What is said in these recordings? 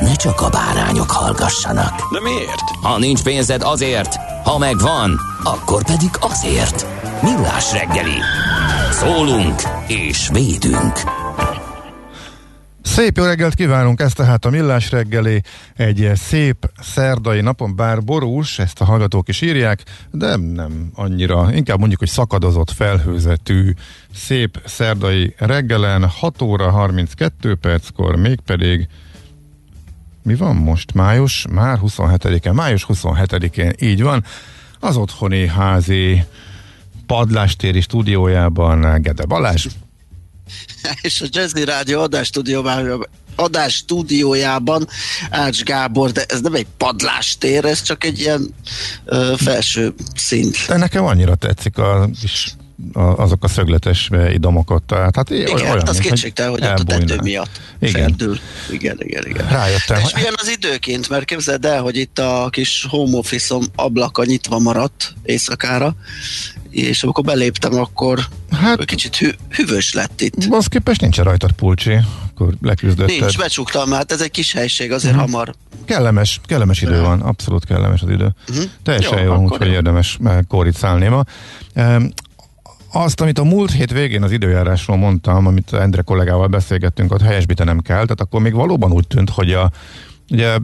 ne csak a bárányok hallgassanak. De miért? Ha nincs pénzed azért, ha megvan, akkor pedig azért. Millás reggeli. Szólunk és védünk. Szép jó reggelt kívánunk, ez tehát a Millás reggeli, egy szép szerdai napon, bár borús, ezt a hallgatók is írják, de nem annyira, inkább mondjuk, hogy szakadozott, felhőzetű, szép szerdai reggelen, 6 óra 32 perckor, mégpedig mi van most? Május? Már 27-en, május 27-én, így van, az otthoni házi padlástéri stúdiójában Gede Balázs, és a Jazzy Rádió adásstúdiójában adás stúdiójában Ács Gábor, de ez nem egy padlástér, ez csak egy ilyen ö, felső szint. De nekem annyira tetszik a kis a, azok a szögletes idomok ott. Tehát, hát igen, olyan, hát az kétségtel, hogy ott a tető miatt igen. Ferdül. Igen, igen, igen. Rájöttem. És milyen az időként, mert képzeld el, hogy itt a kis home office ablaka nyitva maradt éjszakára, és amikor beléptem, akkor hát, kicsit hű, hűvös lett itt. Az képest nincs rajtad pulcsi, akkor leküzdötted. Nincs, becsuktam, hát ez egy kis helység, azért uh-huh. hamar. Kellemes, kellemes idő van, abszolút kellemes az idő. Uh-huh. Teljesen jó, jó úgyhogy érdemes kóricálni ma. Azt, amit a múlt hét végén az időjárásról mondtam, amit Endre kollégával beszélgettünk, ott helyesbítenem kell, tehát akkor még valóban úgy tűnt, hogy a, ugye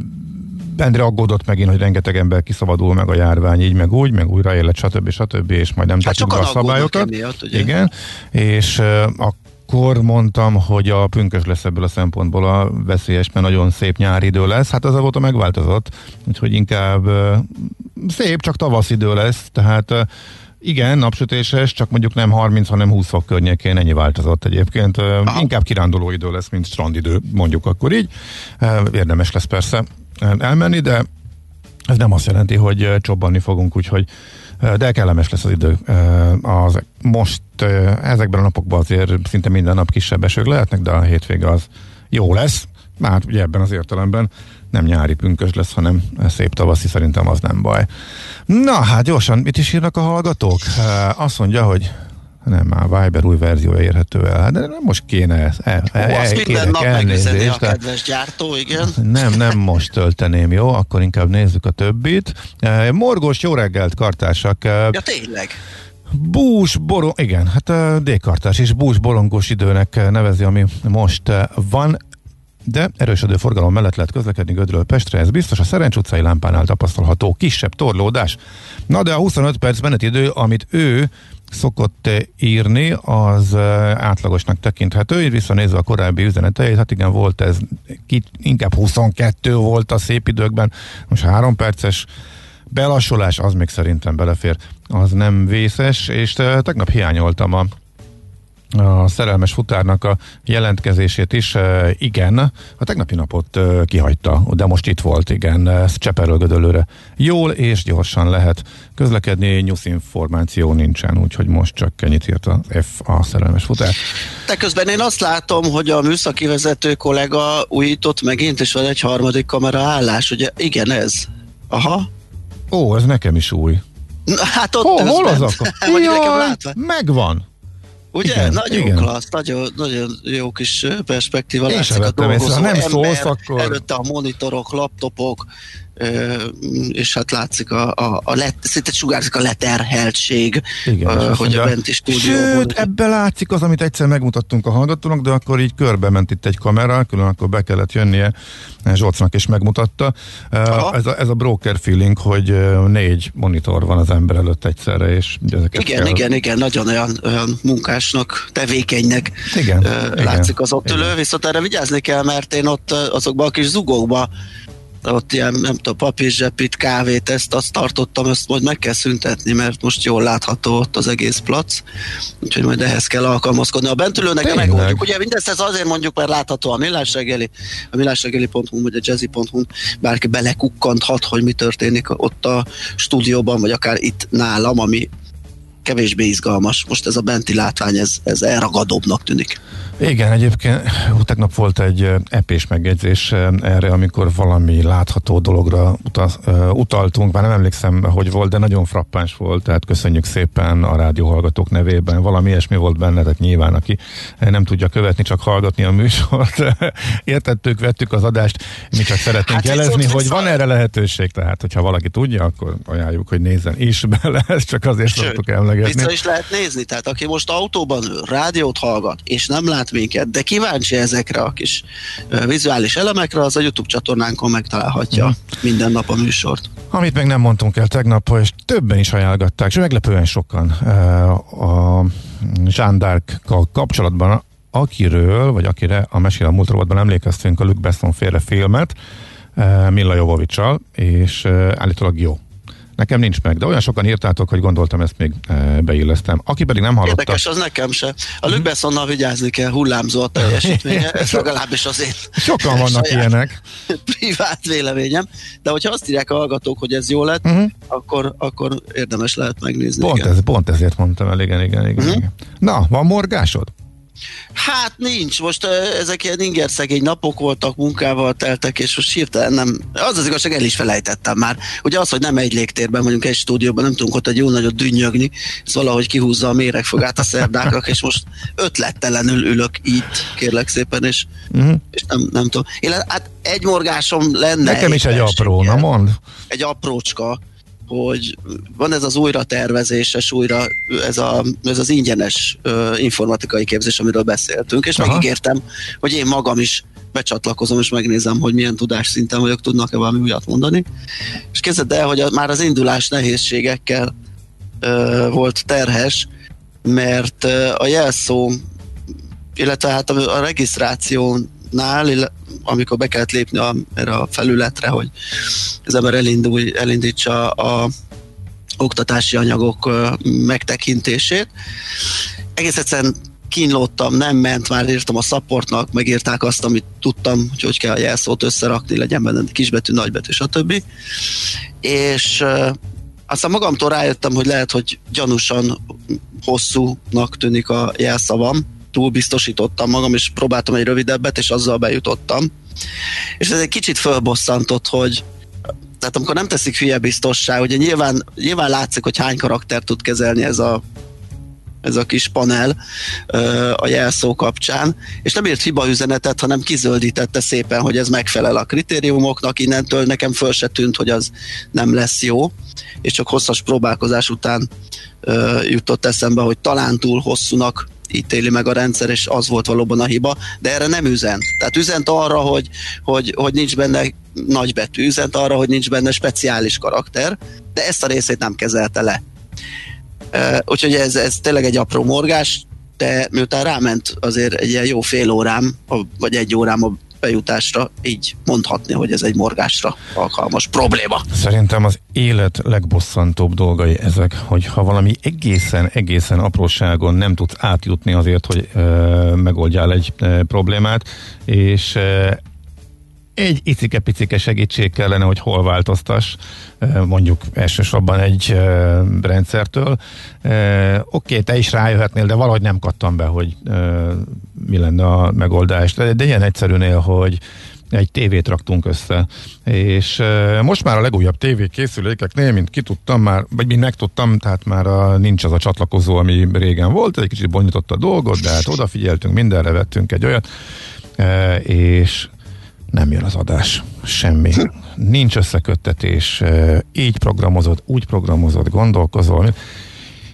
Endre aggódott megint, hogy rengeteg ember kiszabadul meg a járvány, így meg úgy, meg újra élet, stb. stb. és majd nem hát be a szabályokat. Emiatt, ugye? Igen, és uh, akkor mondtam, hogy a pünkös lesz ebből a szempontból a veszélyes, mert nagyon szép nyári idő lesz. Hát az a megváltozott, úgyhogy inkább uh, szép, csak tavasz idő lesz, tehát uh, igen, napsütéses, csak mondjuk nem 30, hanem 20 fok környékén, ennyi változott egyébként. Aha. Inkább kiránduló idő lesz, mint strandidő, mondjuk akkor így. Érdemes lesz persze elmenni, de ez nem azt jelenti, hogy csobbanni fogunk, úgyhogy de kellemes lesz az idő. Az, most ezekben a napokban azért szinte minden nap kisebb esők lehetnek, de a hétvége az jó lesz. Már ugye ebben az értelemben nem nyári pünkös lesz, hanem szép tavaszi, szerintem az nem baj. Na hát gyorsan, mit is írnak a hallgatók? Azt mondja, hogy nem, már Viber új verziója érhető el. Hát de nem most kéne ez. El, el, Ó, azt minden nap megüzeni a kedves gyártó, igen. Nem, nem most tölteném, jó? Akkor inkább nézzük a többit. Morgós, jó reggelt, kartársak. Ja, tényleg. Bús, borong, igen, hát D-kartás is bús bolongos időnek nevezi, ami most van de erősödő forgalom mellett lehet közlekedni Gödről Pestre, ez biztos a Szerencs utcai lámpánál tapasztalható kisebb torlódás. Na de a 25 perc menetidő, amit ő szokott írni, az átlagosnak tekinthető, így visszanézve a korábbi üzeneteit, hát igen, volt ez, inkább 22 volt a szép időkben, most 3 perces belassulás, az még szerintem belefér, az nem vészes, és tegnap hiányoltam a a szerelmes futárnak a jelentkezését is, igen, a tegnapi napot kihagyta, de most itt volt, igen, ez Cseperölgödölőre. Jól és gyorsan lehet közlekedni, nyusz információ nincsen, úgyhogy most csak ennyit írt a F a szerelmes futár. De közben én azt látom, hogy a műszaki vezető kollega újított megint, és van egy harmadik kamera állás, ugye igen ez. Aha. Ó, ez nekem is új. Na, hát ott Hol, hol az akkor? Jaj, megvan. Ugye? Igen, nagyon igen. klassz, nagyon, nagyon jó kis perspektíva. Én sem vettem észre, nem szólsz, akkor... Előtte a monitorok, laptopok, és hát látszik a, a, a let, szinte sugárzik a leterheltség, Igen, a, hogy a benti stúdióban. Sőt, ebbe látszik az, amit egyszer megmutattunk a hallgatónak, de akkor így körbe ment itt egy kamera, külön akkor be kellett jönnie Zsolcnak is megmutatta. Ez a, ez a broker feeling, hogy négy monitor van az ember előtt egyszerre, és ezeket Igen, kell... igen, igen, nagyon olyan, olyan munkásnak, tevékenynek igen, látszik igen, az ott ülő, igen. viszont erre vigyázni kell, mert én ott azokban a kis zugókba ott ilyen, nem tudom, papírzsepit, kávét, ezt azt tartottam, ezt majd meg kell szüntetni, mert most jól látható ott az egész plac, úgyhogy majd ehhez kell alkalmazkodni. A bentülőnek megoldjuk, ugye mindezt ez azért mondjuk, mert látható a millás reggeli, a millásreggeli.hu vagy a jazzy.hu bárki belekukkanthat, hogy mi történik ott a stúdióban, vagy akár itt nálam, ami kevésbé izgalmas. Most ez a benti látvány, ez, ez elragadóbbnak tűnik. Igen, egyébként tegnap volt egy epés megjegyzés erre, amikor valami látható dologra utaz, utaltunk, már nem emlékszem, hogy volt, de nagyon frappáns volt, tehát köszönjük szépen a rádióhallgatók nevében. Valami ilyesmi volt benne, tehát nyilván, aki nem tudja követni, csak hallgatni a műsort. Értettük, vettük az adást, mi csak szeretnénk hát jelezni, hogy van erre lehetőség, tehát hogyha valaki tudja, akkor ajánljuk, hogy nézzen is bele, ezt csak azért Sőt, szoktuk emlegetni. Vissza is lehet nézni, tehát aki most autóban rádiót hallgat, és nem lát minket, de kíváncsi ezekre a kis vizuális elemekre, az a YouTube csatornánkon megtalálhatja uh-huh. minden nap a műsort. Amit meg nem mondtunk el tegnap, és többen is ajánlgatták, és meglepően sokan a Jean kapcsolatban, akiről, vagy akire a Mesél a múlt rovatban emlékeztünk a Luke Besson félre filmet, Milla Jovovicsal, és állítólag jó. Nekem nincs meg, de olyan sokan írtátok, hogy gondoltam ezt még e, beillesztem. Aki pedig nem hallotta... Érdekes, az nekem se. A Luke Bessonnal vigyázni kell, hullámzó a teljesítménye, ez legalábbis azért. Sokan vannak ilyenek. Privát véleményem, de hogyha azt írják a hallgatók, hogy ez jó lett, uh-huh. akkor, akkor érdemes lehet megnézni. Pont, ez, pont ezért mondtam el, igen, igen, igen. Uh-huh. igen. Na, van morgásod? Hát nincs, most ezek ilyen inger szegény napok voltak, munkával teltek, és most hirtelen nem, az az igazság, el is felejtettem már. Ugye az, hogy nem egy légtérben vagyunk, egy stúdióban, nem tudunk ott egy jó nagyot dünnyögni, ez valahogy kihúzza a méregfogát a szerdáknak, és most ötlettelenül ülök itt, kérlek szépen, és, uh-huh. és nem, nem tudom. Én, hát egy morgásom lenne. Nekem is egy apró, na mond. Egy aprócska, hogy van ez az újra tervezéses, újra ez, a, ez az ingyenes uh, informatikai képzés, amiről beszéltünk, és Aha. megígértem, hogy én magam is becsatlakozom, és megnézem, hogy milyen tudásszinten vagyok, tudnak-e valami újat mondani. És kezdett el, hogy a, már az indulás nehézségekkel uh, volt terhes, mert uh, a jelszó, illetve hát a, a regisztrációnál, amikor be kellett lépni a, erre a felületre, hogy az ember elindul, elindítsa a oktatási anyagok megtekintését. Egész egyszerűen kínlódtam, nem ment, már írtam a supportnak, megírták azt, amit tudtam, hogy hogy kell a jelszót összerakni, legyen benne kisbetű, nagybetű, stb. És aztán magamtól rájöttem, hogy lehet, hogy gyanúsan hosszúnak tűnik a jelszavam, túl biztosítottam magam, és próbáltam egy rövidebbet, és azzal bejutottam. És ez egy kicsit fölbosszantott, hogy tehát amikor nem teszik hülye biztossá, ugye nyilván, nyilván látszik, hogy hány karakter tud kezelni ez a ez a kis panel a jelszó kapcsán, és nem írt hiba üzenetet, hanem kizöldítette szépen, hogy ez megfelel a kritériumoknak, innentől nekem föl se tűnt, hogy az nem lesz jó, és csak hosszas próbálkozás után jutott eszembe, hogy talán túl hosszúnak ítéli meg a rendszer, és az volt valóban a hiba, de erre nem üzent. Tehát üzent arra, hogy, hogy, hogy nincs benne nagybetű, üzent arra, hogy nincs benne speciális karakter, de ezt a részét nem kezelte le. Uh, úgyhogy ez, ez tényleg egy apró morgás, de miután ráment azért egy ilyen jó fél órám, vagy egy órám a bejutásra, így mondhatni, hogy ez egy morgásra alkalmas probléma. Szerintem az élet legbosszantóbb dolgai ezek, hogy ha valami egészen, egészen apróságon nem tudsz átjutni azért, hogy ö, megoldjál egy ö, problémát, és ö, egy icike-picike segítség kellene, hogy hol változtas, mondjuk elsősorban egy rendszertől. Oké, te is rájöhetnél, de valahogy nem kattam be, hogy mi lenne a megoldás. De ilyen egyszerűnél, hogy egy tévét raktunk össze, és most már a legújabb tévé készülékeknél, mint ki tudtam már, vagy mint megtudtam, tehát már a, nincs az a csatlakozó, ami régen volt, egy kicsit bonyított a dolgot, de hát odafigyeltünk, mindenre vettünk egy olyat, és nem jön az adás. semmi. Nincs összeköttetés, így programozott, úgy programozott, gondolkozol.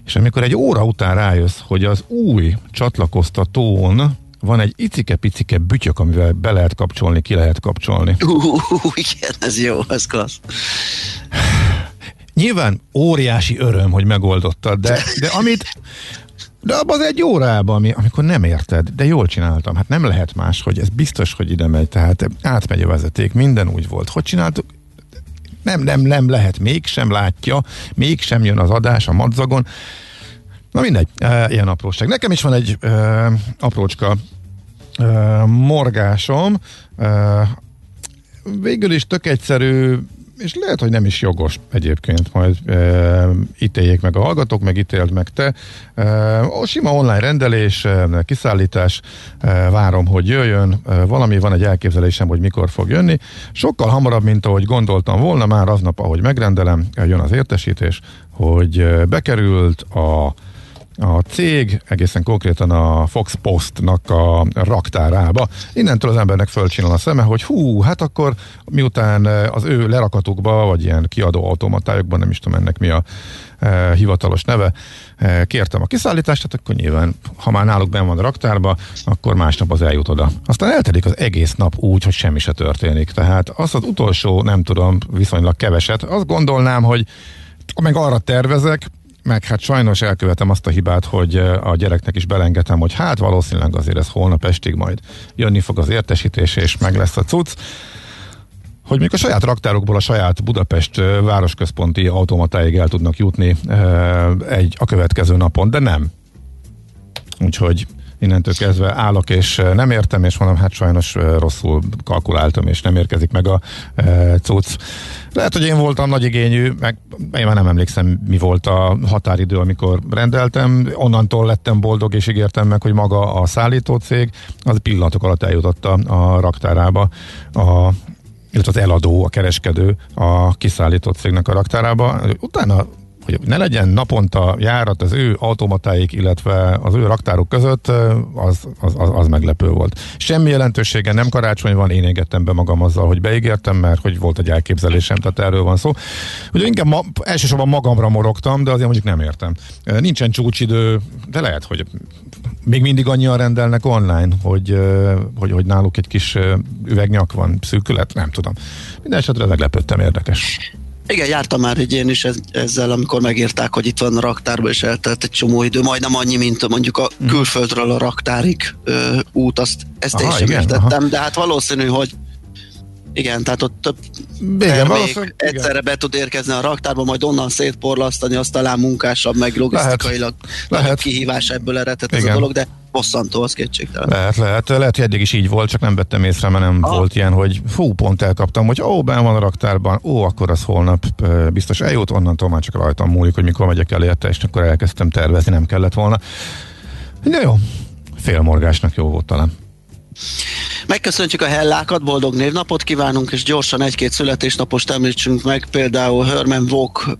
És amikor egy óra után rájössz, hogy az új csatlakoztatón van egy icike-picike bütyök, amivel be lehet kapcsolni, ki lehet kapcsolni. Uh, igen, ez jó, ez klassz. Nyilván óriási öröm, hogy megoldottad, de, de amit de abban az egy órában, ami, amikor nem érted, de jól csináltam. Hát nem lehet más, hogy ez biztos, hogy ide megy, tehát átmegy a vezeték, minden úgy volt. Hogy csináltuk? Nem, nem, nem lehet, mégsem látja, mégsem jön az adás a madzagon. Na mindegy, e, ilyen apróság. Nekem is van egy e, aprócska e, morgásom, e, végül is tök egyszerű, és lehet, hogy nem is jogos egyébként, majd e, ítéljék meg a hallgatók, meg ítélt meg te. E, a sima online rendelés, e, kiszállítás, e, várom, hogy jöjjön, e, valami van egy elképzelésem, hogy mikor fog jönni. Sokkal hamarabb, mint ahogy gondoltam volna, már aznap, ahogy megrendelem, jön az értesítés, hogy bekerült a a cég, egészen konkrétan a Fox Postnak a raktárába. Innentől az embernek fölcsinál a szeme, hogy hú, hát akkor miután az ő lerakatukba, vagy ilyen kiadó automatájukban, nem is tudom ennek mi a e, hivatalos neve, e, kértem a kiszállítást, tehát akkor nyilván, ha már náluk benn van a raktárba, akkor másnap az eljut oda. Aztán eltelik az egész nap úgy, hogy semmi se történik. Tehát az az utolsó, nem tudom, viszonylag keveset, azt gondolnám, hogy meg arra tervezek, meg hát sajnos elkövetem azt a hibát, hogy a gyereknek is belengedtem, hogy hát valószínűleg azért ez holnap estig majd jönni fog az értesítés, és meg lesz a cucc hogy még a saját raktárokból a saját Budapest városközponti automatáig el tudnak jutni egy a következő napon, de nem. Úgyhogy innentől kezdve állok, és nem értem, és mondom, hát sajnos rosszul kalkuláltam, és nem érkezik meg a e, cucc. Lehet, hogy én voltam nagy igényű, meg én már nem emlékszem, mi volt a határidő, amikor rendeltem. Onnantól lettem boldog, és ígértem meg, hogy maga a szállítócég az pillanatok alatt eljutott a, a raktárába a illetve az eladó, a kereskedő a kiszállított cégnek a raktárába. Utána hogy ne legyen naponta járat az ő automatáik, illetve az ő raktárok között, az, az, az, az meglepő volt. Semmi jelentősége, nem karácsony van, én égettem be magam azzal, hogy beígértem, mert hogy volt egy elképzelésem, tehát erről van szó. Ugye inkább ma, elsősorban magamra morogtam, de azért mondjuk nem értem. Nincsen csúcsidő, de lehet, hogy még mindig annyian rendelnek online, hogy, hogy, hogy náluk egy kis üvegnyak van, szűkület, nem tudom. Minden esetre meglepődtem, érdekes. Igen, jártam már egy én is ezzel, amikor megírták, hogy itt van a raktárba, és eltelt egy csomó idő, majdnem annyi, mint mondjuk a mhm. külföldről a raktárig ö, út, azt, ezt aha, én sem igen, értettem, aha. de hát valószínű, hogy igen, tehát ott több igen, termék egyszerre igen. be tud érkezni a raktárba, majd onnan szétporlasztani, azt talán munkásabb, meg logisztikailag lehet, lehet. kihívás ebből eredhet ez a dolog, de bosszantó, az kétségtelen. Lehet, lehet. Lehet, hogy eddig is így volt, csak nem vettem észre, mert nem ah. volt ilyen, hogy fú, pont elkaptam, hogy ó, ben van a raktárban, ó, akkor az holnap biztos eljut, onnantól már csak rajtam múlik, hogy mikor megyek el érte, és akkor elkezdtem tervezni, nem kellett volna. De jó, félmorgásnak jó volt talán. Megköszöntjük a hellákat, boldog névnapot kívánunk, és gyorsan egy-két születésnapost említsünk meg, például Herman Vogue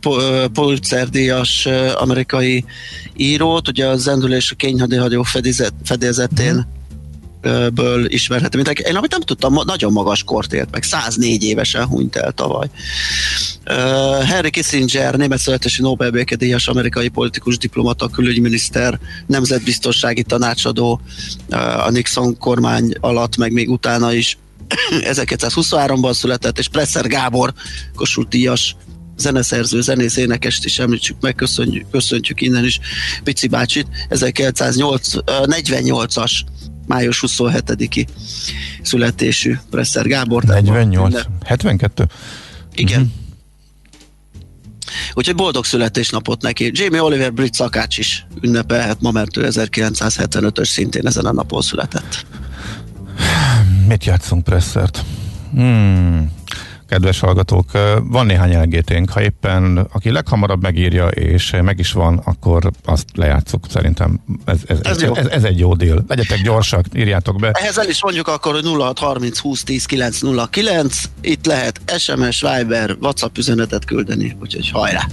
Pulitzer díjas amerikai írót, ugye a Zendülés a kényhadihajó fedélzetén. Mm ből ismerhető. Mint én amit nem tudtam, nagyon magas kort élt meg, 104 évesen hunyt el tavaly. Uh, Henry Kissinger, német születési Nobel békedíjas amerikai politikus, diplomata, külügyminiszter, nemzetbiztonsági tanácsadó uh, a Nixon kormány alatt, meg még utána is 1923-ban született, és Presser Gábor, Kossuth díjas zeneszerző, zenész, énekest is említsük meg, köszönjük, köszöntjük innen is Pici bácsit, 1948-as május 27-i születésű Presser Gábor. 48, 72? Igen. Uh-huh. Úgyhogy boldog születésnapot neki. Jamie Oliver brit szakács is ünnepelhet ma, mert ő 1975-ös szintén ezen a napon született. Mit játszunk Pressert? Hmm kedves hallgatók, van néhány elgéténk. Ha éppen aki leghamarabb megírja, és meg is van, akkor azt lejátszuk. Szerintem ez, ez, ez, ez, ez, ez egy jó dél. Legyetek gyorsak, írjátok be. Ehhez el is mondjuk akkor, hogy 0630 20 10 909. Itt lehet SMS, Viber, WhatsApp üzenetet küldeni, úgyhogy hajrá!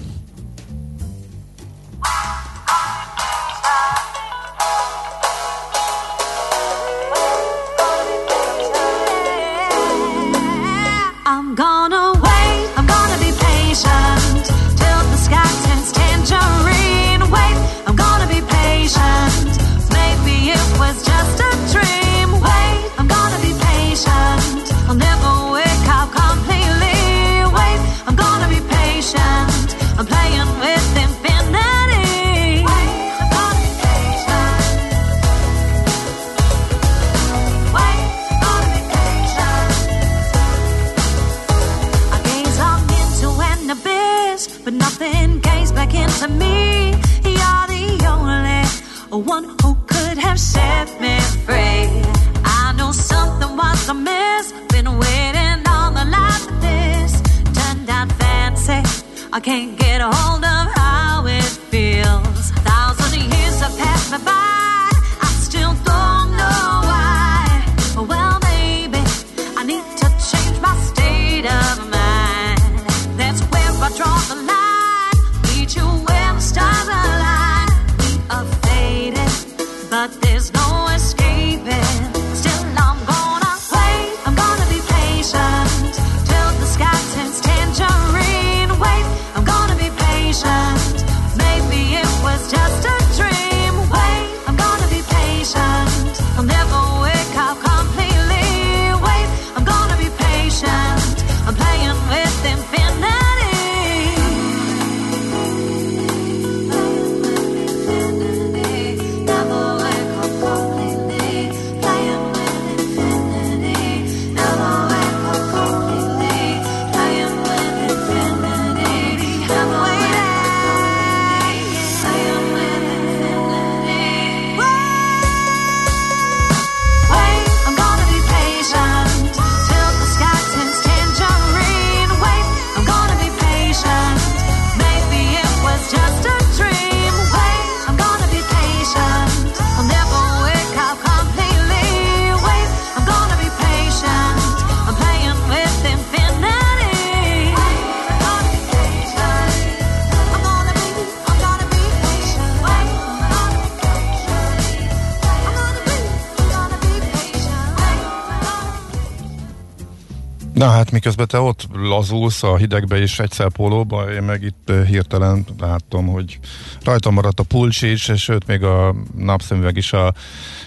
Miközben te ott lazulsz a hidegbe és egyszer pólóba, én meg itt eh, hirtelen látom, hogy rajtam maradt a pulcsics, és sőt még a napszemüveg is a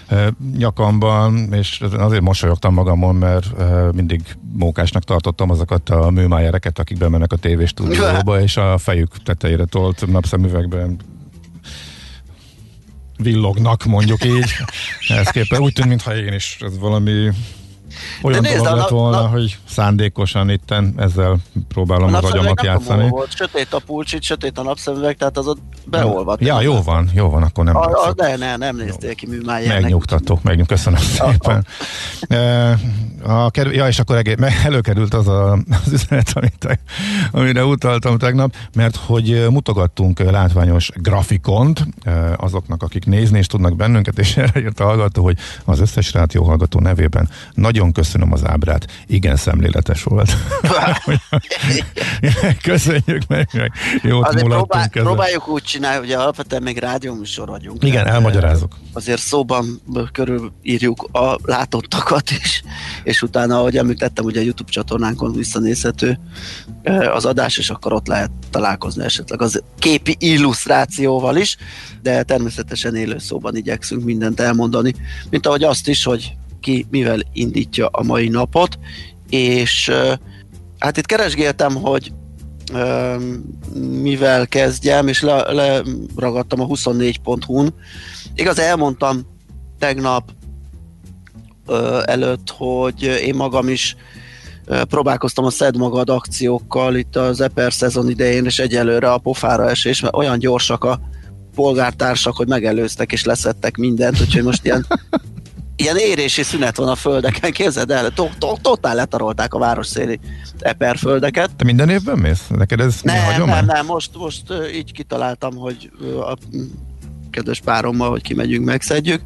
eh, nyakamban, és azért mosolyogtam magamon, mert eh, mindig mókásnak tartottam azokat a műmájereket, akik bemennek a tévéstúdióba, és a fejük tetejére tolt napszemüvegben villognak, mondjuk így. Ehhez képest úgy tűnt, mintha én is ez valami olyan nézd, dolog lett volna, nap- hogy szándékosan itten ezzel próbálom az agyamat játszani. Volt. Sötét a pulcsit, sötét a napszemüveg, tehát az ott beolvadt. Ja, jó van, jó van, akkor nem A, a, de ne, nem néztél ki műmájának. Megnyugtató, megnyug, köszönöm szépen. A, kerül, ja, és akkor egész, előkerült az a, az üzenet, amit, amire utaltam tegnap, mert hogy mutogattunk látványos grafikont e, azoknak, akik nézni is tudnak bennünket, és erre írt a hallgató, hogy az összes rádió hallgató nevében nagyon köszönöm az ábrát, igen szemléletes volt. Köszönjük meg, meg jót Azért próbál, próbáljuk úgy csinálni, hogy alapvetően még rádióműsor vagyunk. Igen, elmagyarázok. Azért szóban körülírjuk a látottakat is, és utána, ahogy említettem, ugye a YouTube csatornánkon visszanézhető eh, az adás, és akkor ott lehet találkozni esetleg az képi illusztrációval is, de természetesen élő szóban igyekszünk mindent elmondani, mint ahogy azt is, hogy ki mivel indítja a mai napot, és eh, hát itt keresgéltem, hogy öm, mivel kezdjem, és le- leragadtam a 24.hu-n. Igaz, elmondtam tegnap előtt, hogy én magam is próbálkoztam a Szed magad akciókkal itt az Eper szezon idején, és egyelőre a pofára esés, mert olyan gyorsak a polgártársak, hogy megelőztek és leszettek mindent, úgyhogy most ilyen ilyen érési szünet van a földeken, képzeld el, to- to- totál letarolták a városszéli eperföldeket. Te minden évben mész? Neked ez mi Nem, hagyomány? nem, nem, most, most így kitaláltam, hogy a kedves párommal, hogy kimegyünk, megszedjük.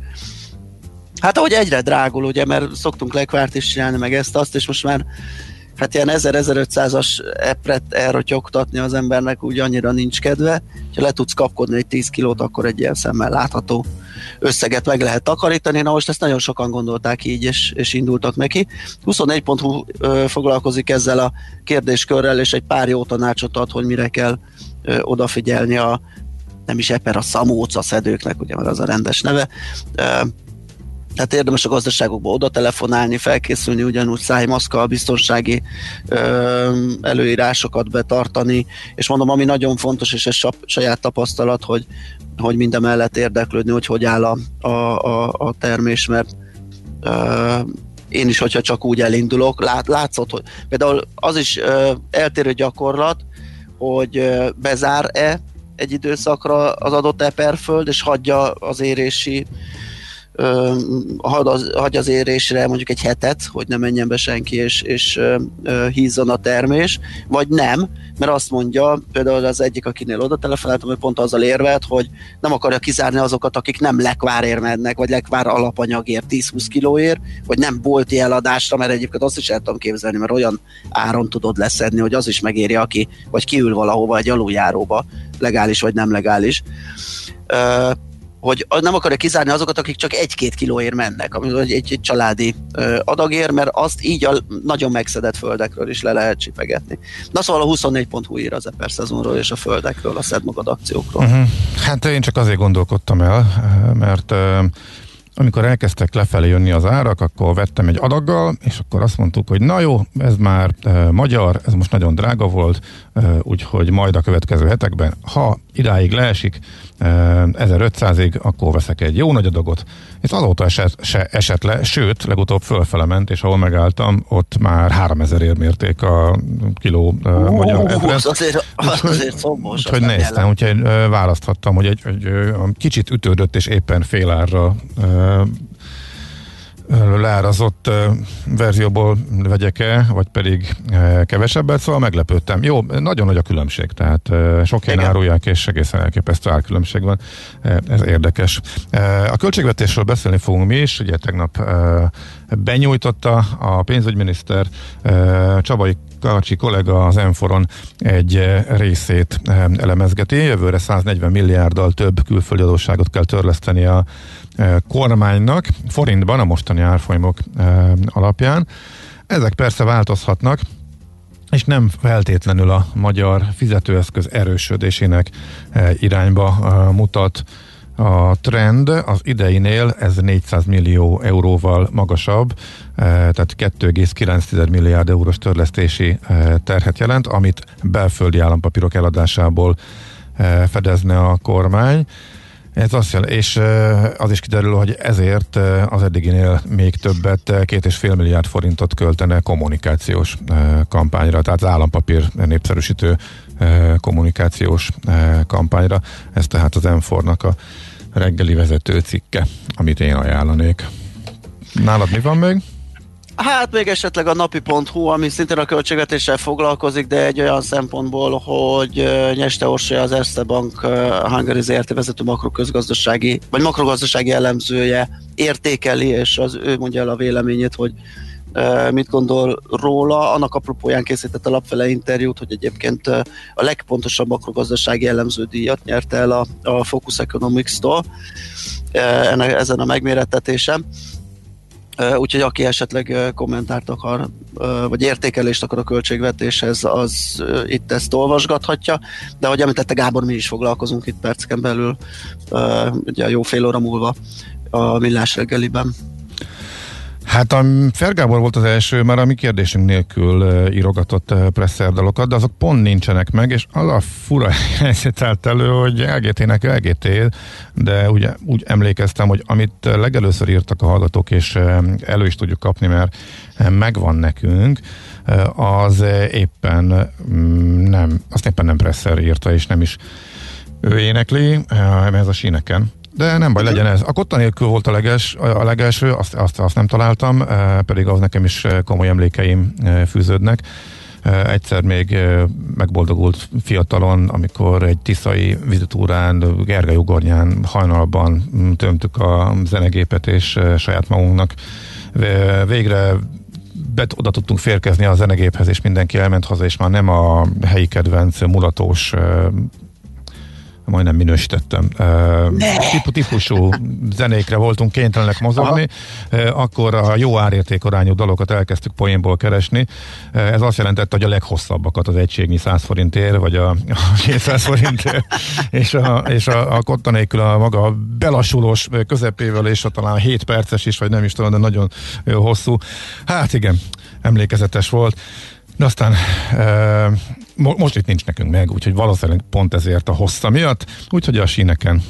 Hát ahogy egyre drágul, ugye, mert szoktunk lekvárt is csinálni, meg ezt, azt, és most már hát ilyen 1000-1500-as epret elrotyogtatni az embernek úgy annyira nincs kedve. Ha le tudsz kapkodni egy 10 kilót, akkor egy ilyen szemmel látható összeget meg lehet takarítani. Na most ezt nagyon sokan gondolták így, és, és indultak neki. 24.hu ö, foglalkozik ezzel a kérdéskörrel, és egy pár jó tanácsot ad, hogy mire kell odafigyelni a nem is eper a szamóca szedőknek, ugye, mert az a rendes neve. Ö, tehát érdemes a gazdaságokba oda telefonálni, felkészülni ugyanúgy szájmaszkkal, biztonsági ö, előírásokat betartani, és mondom, ami nagyon fontos, és ez saját tapasztalat, hogy, hogy minden mellett érdeklődni, hogy hogy áll a, a, a, a termés, mert ö, én is, hogyha csak úgy elindulok, lát, látszott, hogy például az is ö, eltérő gyakorlat, hogy ö, bezár-e egy időszakra az adott eperföld, és hagyja az érési hagy az, hagy az érésre mondjuk egy hetet, hogy ne menjen be senki és, és ö, ö, hízzon a termés, vagy nem, mert azt mondja, például az egyik, akinél oda telefonáltam, hogy pont azzal érvelt, hogy nem akarja kizárni azokat, akik nem lekvárért mennek, vagy lekvár alapanyagért 10-20 kilóért, vagy nem bolti eladásra, mert egyébként azt is el tudom képzelni, mert olyan áron tudod leszedni, hogy az is megéri, aki vagy kiül valahova egy aluljáróba, legális vagy nem legális hogy nem akarja kizárni azokat, akik csak egy-két kilóért mennek, egy, egy, családi adagér, mert azt így a nagyon megszedett földekről is le lehet csipegetni. Na szóval a 24.hu ír az Eper szezonról és a földekről, a szed magad akciókról. Uh-huh. Hát én csak azért gondolkodtam el, mert amikor elkezdtek lefelé jönni az árak, akkor vettem egy adaggal, és akkor azt mondtuk, hogy na jó, ez már e, magyar, ez most nagyon drága volt, e, úgyhogy majd a következő hetekben, ha idáig leesik, 1500-ig, akkor veszek egy jó nagy adagot, és azóta eset, se esett le, sőt, legutóbb fölfele ment, és ahol megálltam, ott már 3000 ér mérték a kiló uh, magyar ezret. Azért, azért szombos. Úgyhogy néztem, úgyhogy választhattam, hogy egy, egy, egy kicsit ütődött, és éppen fél árra uh, leárazott verzióból vegyek-e, vagy pedig kevesebbet, szóval meglepődtem. Jó, nagyon nagy a különbség, tehát sok ilyen árulják, és egészen elképesztő árkülönbség van. Ez érdekes. A költségvetésről beszélni fogunk mi is, ugye tegnap benyújtotta a pénzügyminiszter Csabai Karcsi kollega az Enforon egy részét elemezgeti. Jövőre 140 milliárddal több külföldi adósságot kell törleszteni a kormánynak, forintban a mostani árfolyamok alapján. Ezek persze változhatnak, és nem feltétlenül a magyar fizetőeszköz erősödésének irányba mutat a trend az ideinél ez 400 millió euróval magasabb, tehát 2,9 milliárd eurós törlesztési terhet jelent, amit belföldi állampapírok eladásából fedezne a kormány. Ez azt jelenti, és az is kiderül, hogy ezért az eddiginél még többet, két és fél milliárd forintot költene kommunikációs kampányra, tehát az állampapír népszerűsítő kommunikációs kampányra. Ez tehát az M4-nak a reggeli vezető cikke, amit én ajánlanék. Nálad mi van még? Hát még esetleg a napi.hu, ami szintén a költségvetéssel foglalkozik, de egy olyan szempontból, hogy Nyeste Orsolya az Erste Bank Hungary ZRT vezető makroközgazdasági, vagy makrogazdasági elemzője értékeli, és az ő mondja el a véleményét, hogy mit gondol róla. Annak apropóján készített a lapfele interjút, hogy egyébként a legpontosabb makrogazdasági elemző díjat nyerte el a, a Focus Economics-tól ezen a megmérettetésem Úgyhogy aki esetleg kommentárt akar, vagy értékelést akar a költségvetéshez, az itt ezt olvasgathatja. De ahogy említette Gábor, mi is foglalkozunk itt perceken belül, ugye jó fél óra múlva a millás reggeliben. Hát a Fergábor volt az első, mert a mi kérdésünk nélkül írogatott presszerdalokat, de azok pont nincsenek meg, és az a fura helyzet állt elő, hogy LGT-nek LGT, de ugye úgy emlékeztem, hogy amit legelőször írtak a hallgatók, és elő is tudjuk kapni, mert megvan nekünk, az éppen um, nem, azt éppen nem Presser írta, és nem is ő énekli, ez a síneken de nem baj, legyen ez. A kotta nélkül volt a, leges, a legelső, azt, azt, azt nem találtam, eh, pedig az nekem is eh, komoly emlékeim eh, fűződnek. Egyszer még megboldogult fiatalon, amikor egy tiszai vizitúrán, Gergely ugornyán hajnalban mm, tömtük a zenegépet, és saját magunknak végre bet, oda tudtunk férkezni a zenegéphez, és mindenki elment haza, és már nem a helyi kedvenc mulatós majdnem minősítettem. Uh, típusú zenékre voltunk kénytelenek mozogni, uh, akkor a jó árértékorányú dalokat elkezdtük poénból keresni. Uh, ez azt jelentette, hogy a leghosszabbakat az egységnyi 100 forintért, vagy a, a 200 forintért, és a, és a, a kotta nélkül a maga belassulós közepével, és a talán 7 perces is, vagy nem is tudom, de nagyon hosszú. Hát igen, emlékezetes volt. De aztán e, most itt nincs nekünk meg, úgyhogy valószínűleg pont ezért a hossza miatt, úgyhogy a síneken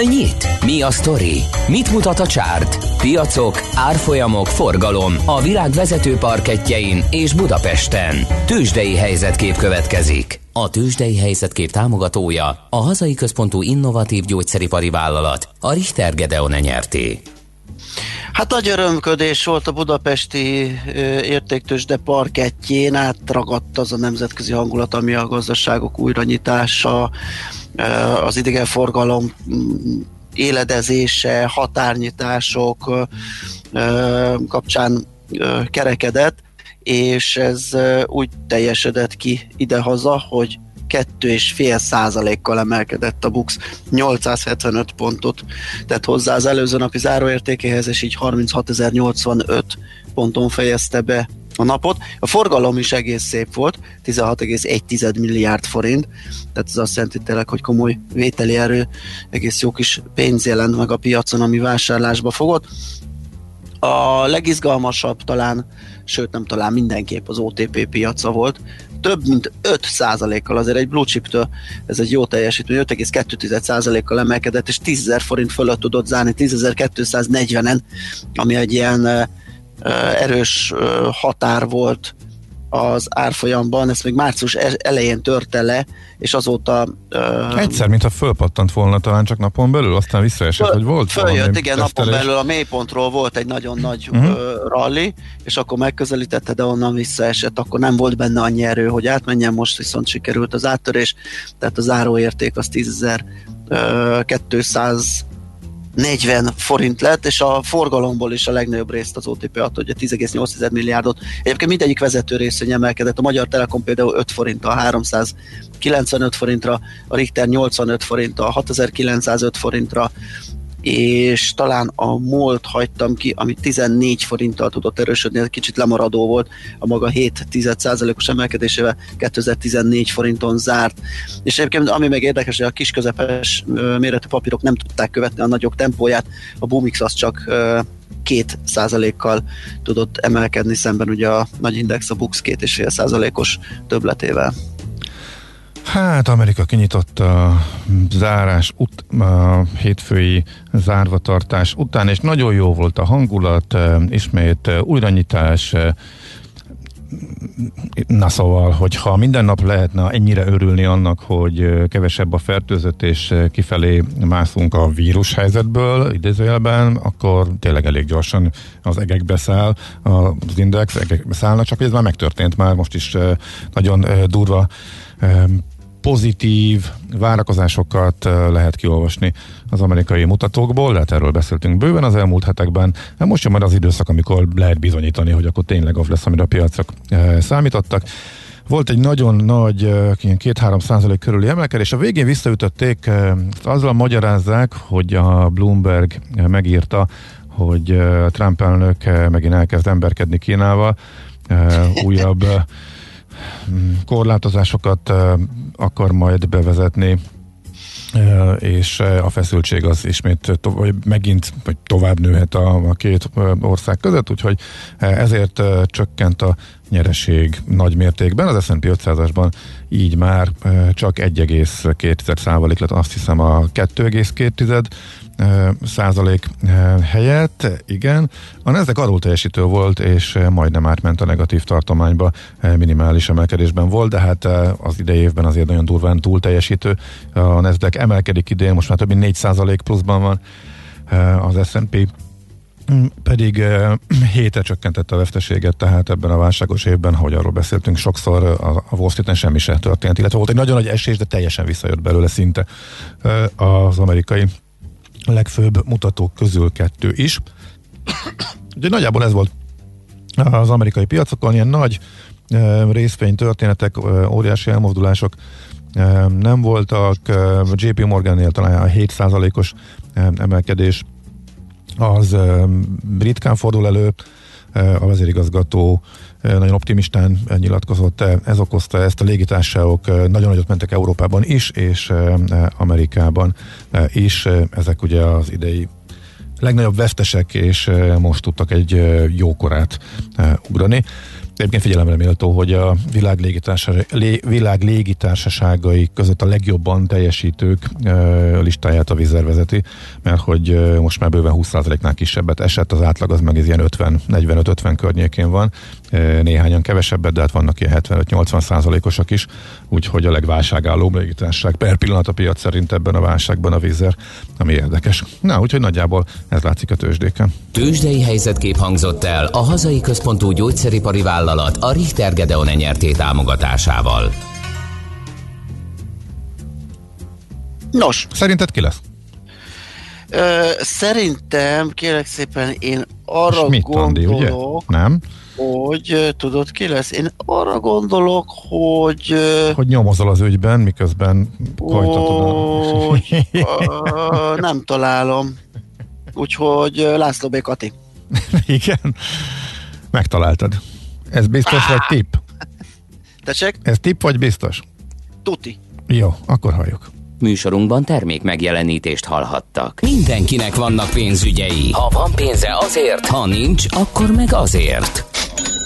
Hol nyit? Mi a sztori? Mit mutat a csárt? Piacok, árfolyamok, forgalom a világ vezető parketjein és Budapesten. Tősdei helyzetkép következik. A tőzsdei helyzetkép támogatója a hazai központú innovatív gyógyszeripari vállalat, a Richter Gedeon nyerté. Hát nagy örömködés volt a budapesti értéktősde parkettjén, átragadt az a nemzetközi hangulat, ami a gazdaságok újranyitása, Eh, az idegenforgalom mm, éledezése, határnyitások eh, eh, kapcsán kerekedett, és ez úgy teljesedett ki idehaza, hogy 2,5 százalékkal emelkedett a BUX 875 pontot tett hozzá az előző napi záróértékéhez, és így 36.085 ponton fejezte be a napot. A forgalom is egész szép volt, 16,1 milliárd forint, tehát ez azt jelenti tényleg, hogy komoly vételi erő, egész jó kis pénz jelent meg a piacon, ami vásárlásba fogott. A legizgalmasabb talán, sőt nem talán mindenképp az OTP piaca volt, több mint 5%-kal azért egy blue chip-től, ez egy jó teljesítmény, 5,2%-kal emelkedett, és 10 forint fölött tudott zárni, 10.240-en, ami egy ilyen erős határ volt az árfolyamban, ezt még március e- elején törte le, és azóta... Uh, Egyszer, mintha fölpattant volna talán csak napon belül, aztán visszaesett, föl, hogy volt Följött, igen, tesztelés. napon belül a mélypontról volt egy nagyon nagy uh-huh. uh, rally, és akkor megközelítette, de onnan visszaesett, akkor nem volt benne annyi erő, hogy átmenjen, most viszont sikerült az áttörés, tehát a záróérték az 10.200 40 forint lett, és a forgalomból is a legnagyobb részt az OTP adta, ugye 10,8 milliárdot. Egyébként mindegyik vezető részvény emelkedett, a Magyar Telekom például 5 a 395 forintra, a Richter 85 a 6905 forintra, és talán a MOLT hagytam ki, ami 14 forinttal tudott erősödni, ez kicsit lemaradó volt, a maga 7 os emelkedésével 2014 forinton zárt. És egyébként ami meg érdekes, hogy a kis közepes méretű papírok nem tudták követni a nagyok tempóját, a Bumix az csak két százalékkal tudott emelkedni szemben ugye a nagy index a Bux két és fél százalékos többletével. Hát Amerika kinyitott a zárás, ut- a hétfői zárvatartás után, és nagyon jó volt a hangulat, ismét újranyitás, Na szóval, hogyha minden nap lehetne ennyire örülni annak, hogy kevesebb a fertőzött és kifelé mászunk a vírus helyzetből, idézőjelben, akkor tényleg elég gyorsan az egekbe száll, az index egekbe szállna, csak ez már megtörtént már, most is nagyon durva pozitív várakozásokat lehet kiolvasni az amerikai mutatókból, hát erről beszéltünk bőven az elmúlt hetekben. Hát most jön majd az időszak, amikor lehet bizonyítani, hogy akkor tényleg az lesz, amire a piacok számítottak. Volt egy nagyon nagy, ilyen 2-3 százalék körüli emelkedés, a végén visszaütötték, azzal magyarázzák, hogy a Bloomberg megírta, hogy Trump elnök megint elkezd emberkedni Kínával, újabb korlátozásokat akar majd bevezetni, és a feszültség az ismét to- vagy megint vagy tovább nőhet a, a két ország között, úgyhogy ezért csökkent a nyereség nagy mértékben. Az S&P 500-asban így már csak 1,2 százalék lett, azt hiszem a 2,2 százalék helyett, igen. A Nasdaq alul teljesítő volt, és majdnem átment a negatív tartományba, minimális emelkedésben volt, de hát az idei évben azért nagyon durván túl teljesítő. A Nasdaq emelkedik idén, most már több mint 4 százalék pluszban van az S&P pedig hétre csökkentette a veszteséget, tehát ebben a válságos évben, ahogy arról beszéltünk, sokszor a Wall Street-en semmi se történt, illetve volt egy nagyon nagy esés, de teljesen visszajött belőle szinte az amerikai legfőbb mutatók közül kettő is. Ugye nagyjából ez volt az amerikai piacokon, ilyen nagy részvény történetek, óriási elmozdulások nem voltak. JP Morgannél talán a 7%-os emelkedés az ritkán fordul elő, a vezérigazgató nagyon optimistán nyilatkozott, ez okozta ezt, a légitársaságok nagyon nagyot mentek Európában is, és Amerikában is, ezek ugye az idei legnagyobb vesztesek, és most tudtak egy jókorát ugrani. Egyébként figyelemre méltó, hogy a világ, lé, világ légitársaságai között a legjobban teljesítők listáját a vízer vezeti, mert hogy most már bőven 20%-nál kisebbet esett, az átlag az meg ez ilyen 50, 45-50 környékén van, néhányan kevesebbet, de hát vannak ilyen 75-80 százalékosak is, úgyhogy a legválságállóbb légitársaság per pillanat a piac szerint ebben a válságban a vízer, ami érdekes. Na, úgyhogy nagyjából ez látszik a tőzsdéken. Tőzsdei helyzetkép hangzott el a hazai központú gyógyszeripari vállalat a Richter Gedeon nyerté támogatásával. Nos. Szerinted ki lesz? Ö, szerintem, kérek szépen, én arra Schmidt Andi, ugye? gondolok, Nem? hogy tudod ki lesz? Én arra gondolok, hogy Hogy nyomozol az ügyben, miközben folytatod a... hogy ö, nem találom. Úgyhogy László B. Kati. Igen? Megtaláltad. Ez biztos vagy tipp? Tessék? Ez tipp vagy biztos? Tuti. Jó, akkor halljuk. Műsorunkban termék megjelenítést hallhattak. Mindenkinek vannak pénzügyei. Ha van pénze azért, ha nincs, akkor meg azért.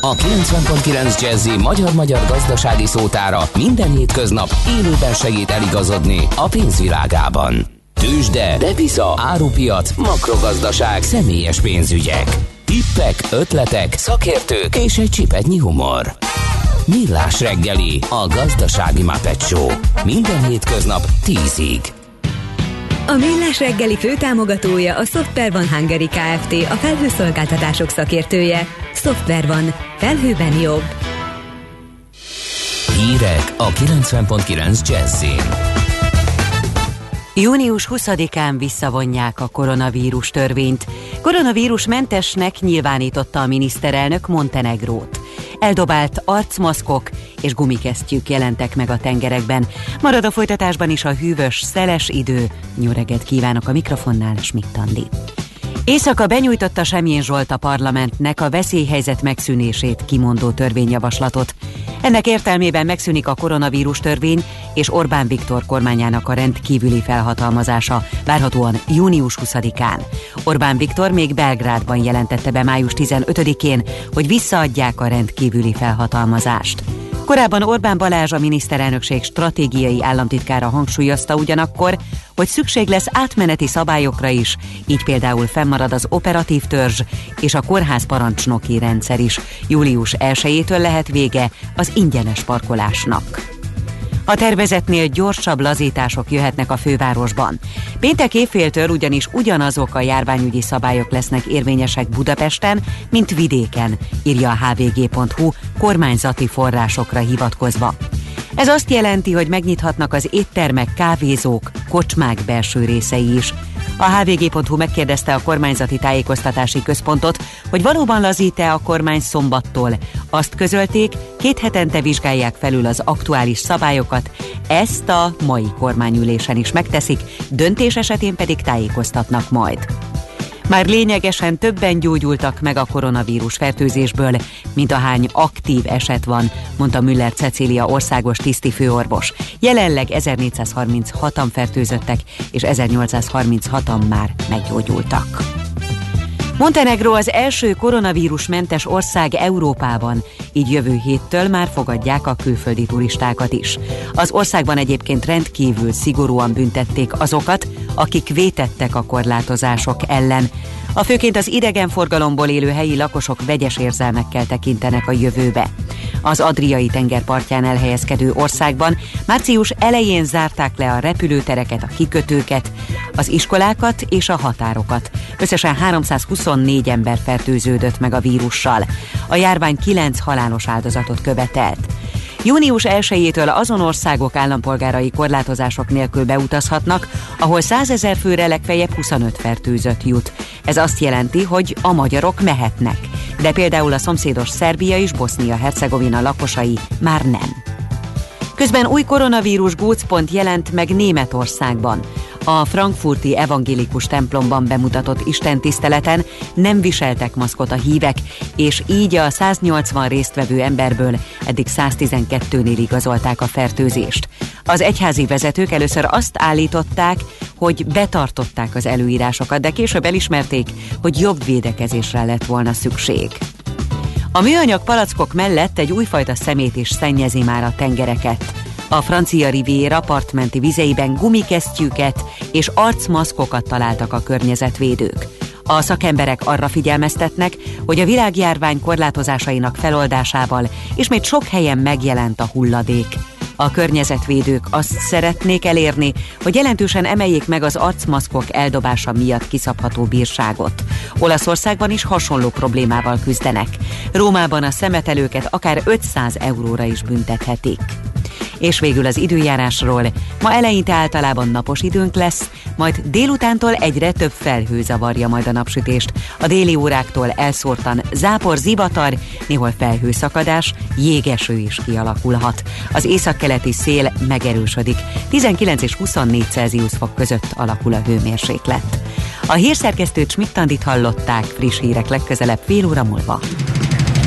A 90.9 Jazzy magyar-magyar gazdasági szótára minden hétköznap élőben segít eligazodni a pénzvilágában. Tősde, depisza, árupiac, makrogazdaság, személyes pénzügyek. Tippek, ötletek, szakértők és egy csipetnyi humor. Millás reggeli, a gazdasági Muppet Show. Minden hétköznap 10-ig. A Millás reggeli főtámogatója a Software van Hungary Kft. A felhőszolgáltatások szakértője. Software van. Felhőben jobb. Hírek a 90.9 Jazzin. Június 20-án visszavonják a koronavírus törvényt. Koronavírus mentesnek nyilvánította a miniszterelnök Montenegrót. Eldobált arcmaszkok és gumikesztyűk jelentek meg a tengerekben. Marad a folytatásban is a hűvös, szeles idő. Reggelt kívánok a mikrofonnál, Schmidt Andi. Éjszaka benyújtotta Semjén Zsolt a parlamentnek a veszélyhelyzet megszűnését kimondó törvényjavaslatot. Ennek értelmében megszűnik a koronavírus törvény és Orbán Viktor kormányának a rendkívüli felhatalmazása, várhatóan június 20-án. Orbán Viktor még Belgrádban jelentette be május 15-én, hogy visszaadják a rendkívüli felhatalmazást. Korábban Orbán Balázs a miniszterelnökség stratégiai államtitkára hangsúlyozta ugyanakkor, hogy szükség lesz átmeneti szabályokra is, így például fennmarad az operatív törzs és a kórház parancsnoki rendszer is. Július 1-től lehet vége az ingyenes parkolásnak. A tervezetnél gyorsabb lazítások jöhetnek a fővárosban. Péntek évféltől ugyanis ugyanazok a járványügyi szabályok lesznek érvényesek Budapesten, mint vidéken, írja a hvg.hu kormányzati forrásokra hivatkozva. Ez azt jelenti, hogy megnyithatnak az éttermek, kávézók, kocsmák belső részei is. A hvg.hu megkérdezte a kormányzati tájékoztatási központot, hogy valóban lazít-e a kormány szombattól. Azt közölték, két hetente vizsgálják felül az aktuális szabályokat, ezt a mai kormányülésen is megteszik, döntés esetén pedig tájékoztatnak majd. Már lényegesen többen gyógyultak meg a koronavírus fertőzésből, mint ahány aktív eset van, mondta Müller Cecília országos tiszti főorvos. Jelenleg 1436-an fertőzöttek, és 1836-an már meggyógyultak. Montenegro az első koronavírusmentes ország Európában, így jövő héttől már fogadják a külföldi turistákat is. Az országban egyébként rendkívül szigorúan büntették azokat, akik vétettek a korlátozások ellen. A főként az idegenforgalomból élő helyi lakosok vegyes érzelmekkel tekintenek a jövőbe. Az Adriai tengerpartján elhelyezkedő országban március elején zárták le a repülőtereket, a kikötőket, az iskolákat és a határokat. Összesen 324 ember fertőződött meg a vírussal. A járvány 9 halálos áldozatot követelt. Június 1-től azon országok állampolgárai korlátozások nélkül beutazhatnak, ahol 100 ezer főre legfeljebb 25 fertőzött jut. Ez azt jelenti, hogy a magyarok mehetnek, de például a szomszédos Szerbia és Bosznia-Hercegovina lakosai már nem. Közben új koronavírus gócpont jelent meg Németországban. A frankfurti evangélikus templomban bemutatott istentiszteleten nem viseltek maszkot a hívek, és így a 180 résztvevő emberből eddig 112-nél igazolták a fertőzést. Az egyházi vezetők először azt állították, hogy betartották az előírásokat, de később elismerték, hogy jobb védekezésre lett volna szükség. A műanyag palackok mellett egy újfajta szemét is szennyezi már a tengereket. A francia riviera partmenti vizeiben gumikesztyűket és arcmaszkokat találtak a környezetvédők. A szakemberek arra figyelmeztetnek, hogy a világjárvány korlátozásainak feloldásával ismét sok helyen megjelent a hulladék. A környezetvédők azt szeretnék elérni, hogy jelentősen emeljék meg az arcmaszkok eldobása miatt kiszabható bírságot. Olaszországban is hasonló problémával küzdenek. Rómában a szemetelőket akár 500 euróra is büntethetik. És végül az időjárásról. Ma eleinte általában napos időnk lesz, majd délutántól egyre több felhő zavarja majd a napsütést. A déli óráktól elszórtan zápor, zivatar, néhol felhőszakadás, jégeső is kialakulhat. Az északkeleti szél megerősödik. 19 és 24 Celsius fok között alakul a hőmérséklet. A hírszerkesztőt Smittandit hallották, friss hírek legközelebb fél óra múlva.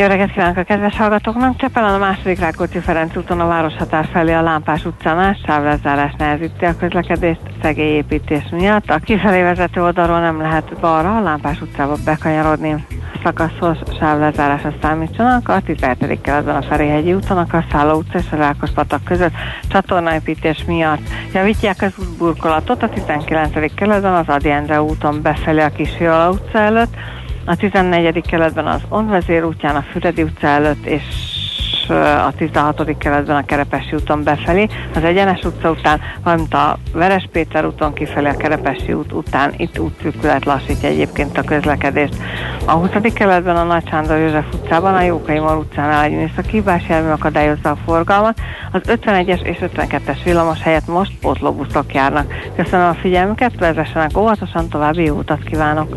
Jó reggelt kívánok a kedves hallgatóknak! Csepelen a második Rákóczi Ferenc úton a Városhatár felé a Lámpás utcánál sávlezárás nehezíti a közlekedést szegélyépítés miatt. A kifelé vezető oldalról nem lehet balra a Lámpás utcába bekanyarodni. Szakaszos sávlezárásra számítsanak a 17. keletben a Ferihegyi úton, a Kasszálló utca és a Rákos patak között csatornaépítés miatt. Javítják az útburkolatot a 19. keletben az Adi úton befelé a Kisviola utca előtt, a 14. keletben az Onvezér útján, a Füredi utca előtt, és a 16. keletben a Kerepesi úton befelé, az Egyenes utca után, valamint a Veres Péter úton kifelé a Kerepesi út után, itt útszűkület lassítja egyébként a közlekedést. A 20. keletben a Nagy Sándor József utcában, a Jókai Mar utcánál egy műszaki hibásjármű akadályozza a forgalmat, az 51-es és 52-es villamos helyett most pótlóbuszok járnak. Köszönöm a figyelmüket, vezessenek óvatosan, további jó utat kívánok!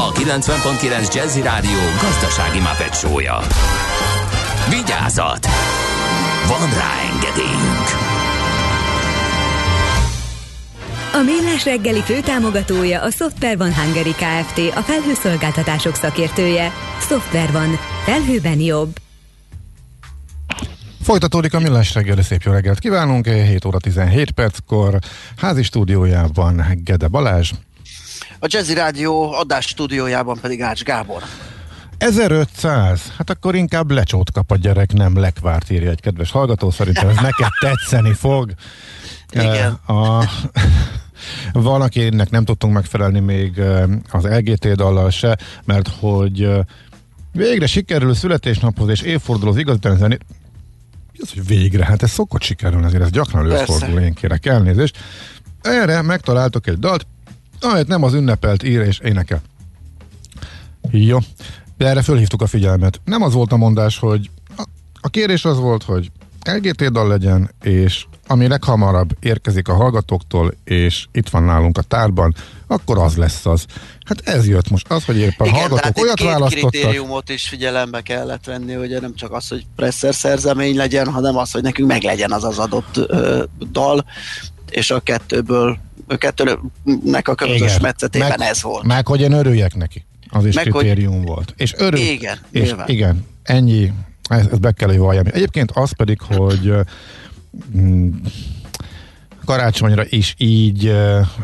a 90.9 Jazzy Rádió gazdasági mapetsója. Vigyázat! Van rá engedélyünk! A Millás reggeli főtámogatója a Software van Hungary Kft. A felhőszolgáltatások szakértője. Software van. Felhőben jobb. Folytatódik a millás reggeli, szép jó reggelt kívánunk, 7 óra 17 perckor, házi stúdiójában Gede Balázs. A Jazzy Rádió adás stúdiójában pedig Ács Gábor. 1500, hát akkor inkább lecsót kap a gyerek, nem lekvárt írja egy kedves hallgató, szerintem ez neked tetszeni fog. Igen. Eh, A, van, akinek nem tudtunk megfelelni még eh, az LGT dallal se, mert hogy eh, végre sikerül születésnaphoz és évfordulóhoz igazi zenét. Mi az, hogy végre? Hát ez szokott sikerülni, azért ez gyakran előfordul, én kérek elnézést. Erre megtaláltok egy dalt, amelyet nem az ünnepelt ír és énekel. Jó, de erre fölhívtuk a figyelmet. Nem az volt a mondás, hogy a, kérés az volt, hogy LGT dal legyen, és ami leghamarabb érkezik a hallgatóktól, és itt van nálunk a tárban, akkor az lesz az. Hát ez jött most. Az, hogy éppen Igen, hallgatók itt olyat két választottak. kritériumot is figyelembe kellett venni, hogy nem csak az, hogy presser szerzemény legyen, hanem az, hogy nekünk meglegyen az az adott ö, dal, és a kettőből, a kettőnek a közös metszetében Meg- ez volt. Meg, hogy én örüljek neki. Az is Meg, meg, hogy- kritérium volt. És örül. Igen, és nyilván. igen, ennyi. Ez, ez be kell, hogy valljam. Egyébként az pedig, hogy mm, karácsonyra is így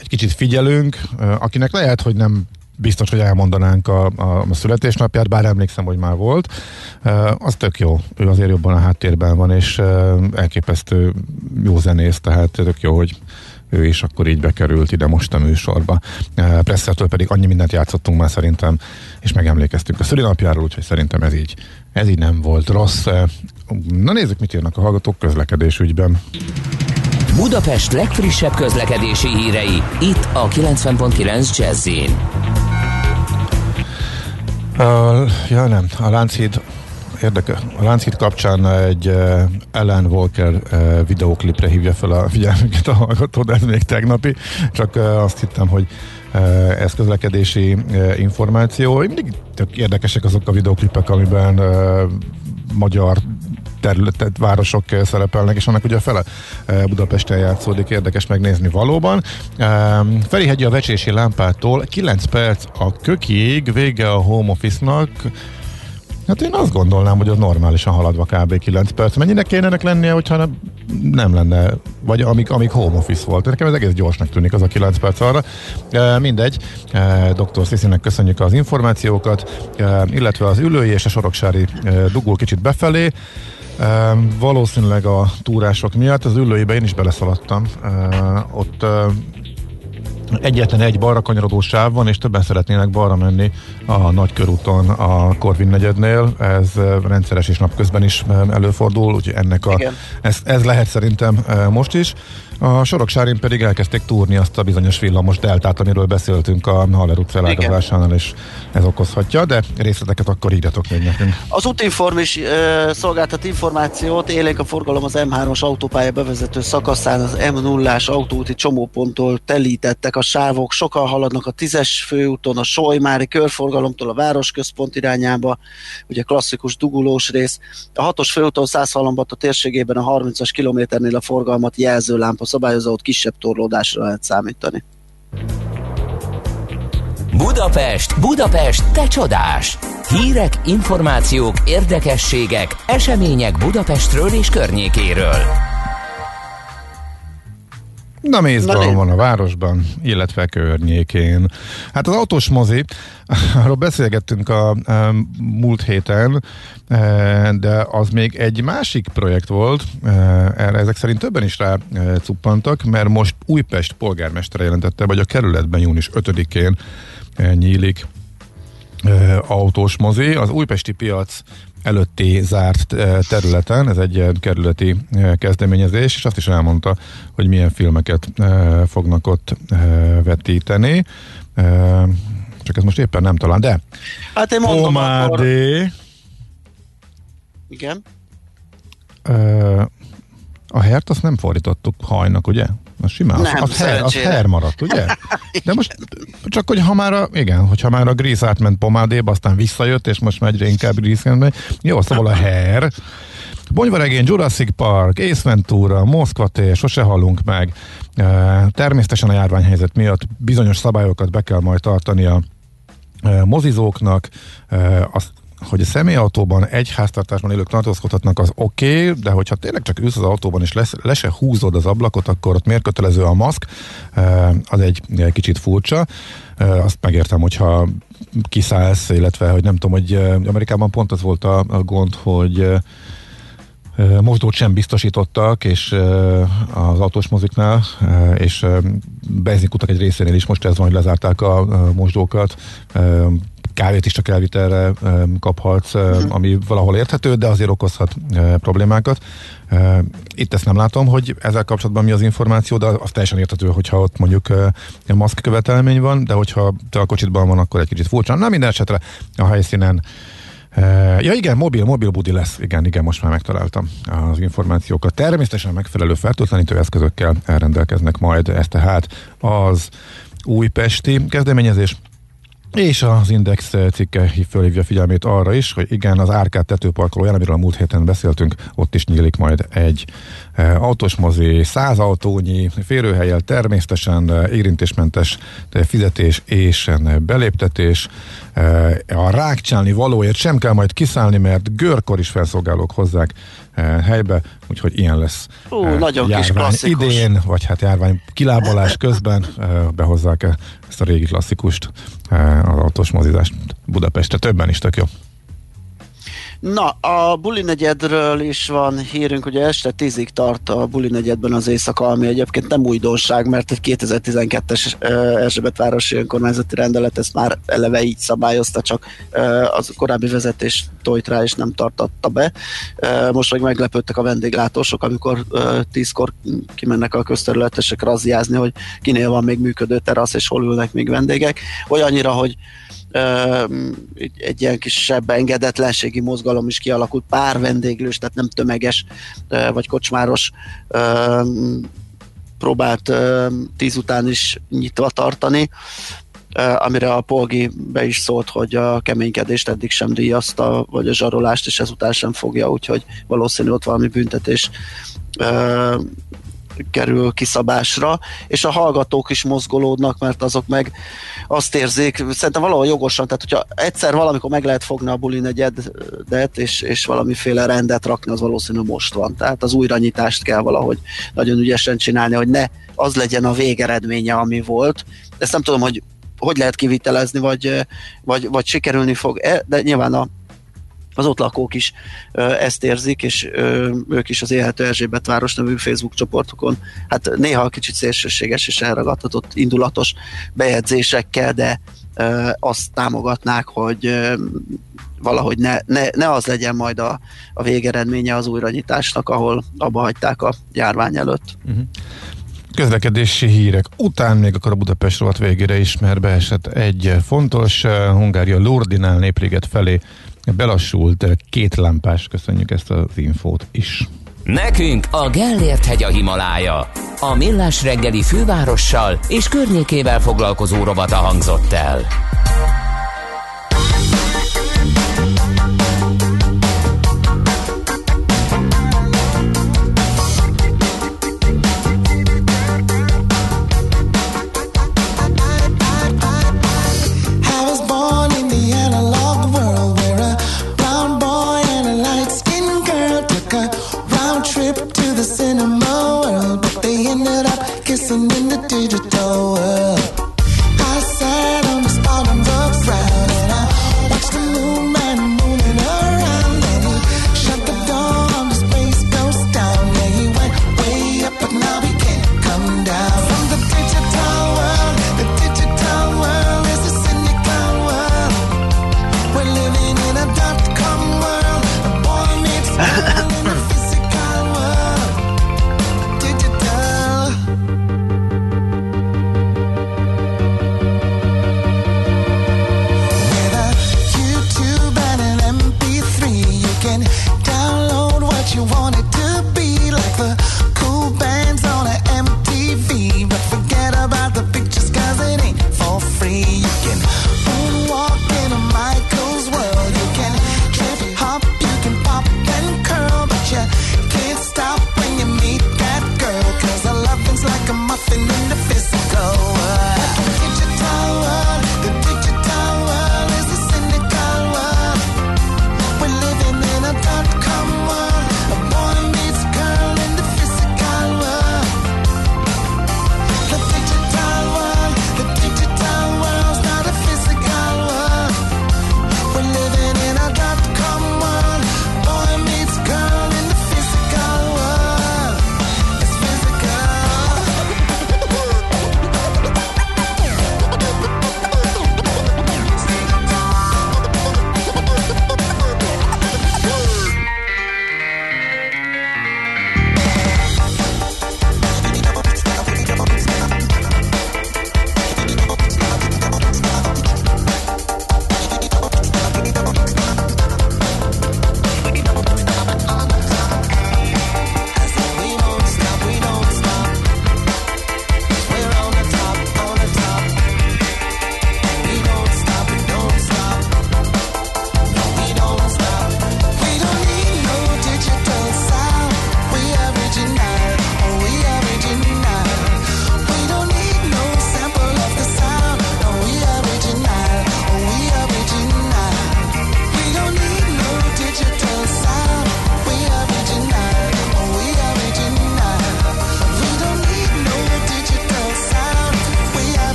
egy kicsit figyelünk, akinek lehet, hogy nem biztos, hogy elmondanánk a, a, a születésnapját, bár emlékszem, hogy már volt. Az tök jó. Ő azért jobban a háttérben van, és elképesztő jó zenész, tehát tök jó, hogy ő is akkor így bekerült ide most a műsorba. Presszertől pedig annyi mindent játszottunk már szerintem, és megemlékeztünk a szülinapjáról, úgyhogy szerintem ez így, ez így nem volt rossz. Na nézzük, mit írnak a hallgatók közlekedés ügyben. Budapest legfrissebb közlekedési hírei, itt a 90.9 jazz Uh, ja nem, a Lánchíd érdekes. A Lánchíd kapcsán egy uh, Ellen Walker uh, videóklipre hívja fel a figyelmünket a hallgató, de ez még tegnapi. Csak uh, azt hittem, hogy uh, ez közlekedési uh, információ. Mindig tök érdekesek azok a videóklipek, amiben uh, magyar területet, városok eh, szerepelnek, és annak ugye a fele eh, Budapesten játszódik, érdekes megnézni valóban. Um, Ferihegyi a vecsési lámpától 9 perc a kökiig, vége a home office-nak, Hát én azt gondolnám, hogy az normálisan haladva kb. 9 perc. Mennyinek kéne ennek lennie, hogyha nem, nem lenne, vagy amíg, amíg home office volt. Nekem ez egész gyorsnak tűnik az a 9 perc arra. E, mindegy, e, dr. Sziszinek köszönjük az információkat, e, illetve az ülői és a soroksári e, dugul kicsit befelé. E, valószínűleg a túrások miatt az ülőibe én is beleszaladtam. E, ott e, egyetlen egy balra kanyarodó sáv van, és többen szeretnének balra menni a nagykörúton a Korvin negyednél. Ez rendszeres és napközben is előfordul, úgyhogy ennek a, Igen. ez, ez lehet szerintem most is. A Soroksárin pedig elkezdték túrni azt a bizonyos villamos deltát, amiről beszéltünk a Haller út feláldozásánál, és ez okozhatja, de részleteket akkor írjatok még nekünk. Az Utinform is ö, szolgáltat információt, élénk a forgalom az M3-as autópálya bevezető szakaszán az M0-ás autóúti csomóponttól telítettek a sávok, sokan haladnak a 10-es főúton, a Solymári körforgalomtól a városközpont irányába, ugye klasszikus dugulós rész. A 6-os főúton a térségében a 30-as kilométernél a forgalmat jelzőlámpa szabályozó, ott kisebb torlódásra lehet számítani. Budapest, Budapest, te csodás! Hírek, információk, érdekességek, események Budapestről és környékéről. Na mézban Na, van a városban, illetve környékén. Hát az autós mozi, arról beszélgettünk a, a múlt héten, e, de az még egy másik projekt volt, e, erre ezek szerint többen is rá e, cuppantak, mert most Újpest polgármestere jelentette, vagy a kerületben június 5-én e, nyílik e, autós mozi. Az újpesti piac előtti zárt eh, területen, ez egy ilyen kerületi eh, kezdeményezés, és azt is elmondta, hogy milyen filmeket eh, fognak ott vetíteni. Csak ez most éppen nem talán, de Hát én mondom, akkor... Igen. a hert azt nem fordítottuk hajnak, ugye? Az simán, Nem, az, her, az her maradt, ugye? De most csak, hogy ha már a, igen, hogyha már a Grease átment pomádéba, aztán visszajött, és most megy inkább Grease megy. Jó, szóval a her. Bonyvaregény, Jurassic Park, Ace Ventura, Moszkva tér, sose hallunk meg. Természetesen a járványhelyzet miatt bizonyos szabályokat be kell majd tartani a mozizóknak, azt hogy a személyautóban egy háztartásban élők tartózkodhatnak, az oké, okay, de hogyha tényleg csak ülsz az autóban és lesz, le se húzod az ablakot, akkor ott miért kötelező a maszk, Eh, az egy, egy kicsit furcsa. Eh, Azt megértem, hogyha kiszállsz, illetve, hogy nem tudom, hogy eh, Amerikában pont az volt a, a gond, hogy mosdót sem biztosítottak, és az autós moziknál, és benzinkutak egy részénél is most ez van, hogy lezárták a mosdókat, kávét is csak elvitelre kaphatsz, eh, ami valahol érthető, de azért okozhat problémákat. Itt ezt nem látom, hogy ezzel kapcsolatban mi az információ, de az teljesen érthető, hogyha ott mondjuk maszk követelmény van, de hogyha te a kocsitban van, akkor egy kicsit furcsa. Na minden esetre a helyszínen Ja igen, mobil, mobil budi lesz. Igen, igen, most már megtaláltam az információkat. Természetesen megfelelő fertőtlenítő eszközökkel elrendelkeznek majd ez tehát az újpesti kezdeményezés. És az Index cikke fölhívja figyelmét arra is, hogy igen, az Árkád tetőparkolóján, amiről a múlt héten beszéltünk, ott is nyílik majd egy e, autós mozi, száz autónyi férőhelyel, természetesen e, érintésmentes e, fizetés és beléptetés. A rákcsálni valóért sem kell majd kiszállni, mert görkor is felszolgálók hozzák helybe, úgyhogy ilyen lesz Ú, e, nagyon kis járvány klasszikus. idén, vagy hát járvány kilábalás közben e, behozzák e, ezt a régi klasszikust, e, az autós mozizást Budapestre. Többen is tök jó. Na, a Buli negyedről is van hírünk, hogy este 10-ig tart a Buli negyedben az éjszaka, ami egyébként nem újdonság, mert egy 2012-es ö, Erzsébetvárosi önkormányzati rendelet ezt már eleve így szabályozta, csak az korábbi vezetés tojt rá és nem tartatta be. Most meg meglepődtek a vendéglátósok, amikor ö, 10-kor kimennek a közterületesek razziázni, hogy kinél van még működő terasz, és hol ülnek még vendégek. Olyannyira, hogy egy, egy ilyen kisebb engedetlenségi mozgalom is kialakult, pár vendéglős, tehát nem tömeges vagy kocsmáros próbált tíz után is nyitva tartani, amire a Polgi be is szólt, hogy a keménykedést eddig sem díjazta, vagy a zsarolást, és ezután sem fogja, úgyhogy valószínű ott valami büntetés kerül kiszabásra, és a hallgatók is mozgolódnak, mert azok meg azt érzik, szerintem valahol jogosan, tehát hogyha egyszer valamikor meg lehet fogni a buli negyedet, és, és valamiféle rendet rakni, az valószínű most van. Tehát az újranyitást kell valahogy nagyon ügyesen csinálni, hogy ne az legyen a végeredménye, ami volt. Ezt nem tudom, hogy hogy lehet kivitelezni, vagy, vagy, vagy sikerülni fog, de nyilván a az ott lakók is ezt érzik, és ők is az Élhető Erzsébet város nevű Facebook csoportukon, hát néha kicsit szélsőséges és elragadtatott indulatos bejegyzésekkel, de azt támogatnák, hogy valahogy ne, ne, ne az legyen majd a, a végeredménye az újranyitásnak, ahol abba hagyták a járvány előtt. Közlekedési hírek után még akkor a Budapest rovat végére is, mert beesett egy fontos Hungária Lourdinál népliget felé belassult uh, két lámpás, köszönjük ezt az infót is. Nekünk a Gellért hegy a Himalája. A Millás reggeli fővárossal és környékével foglalkozó rovata hangzott el. your.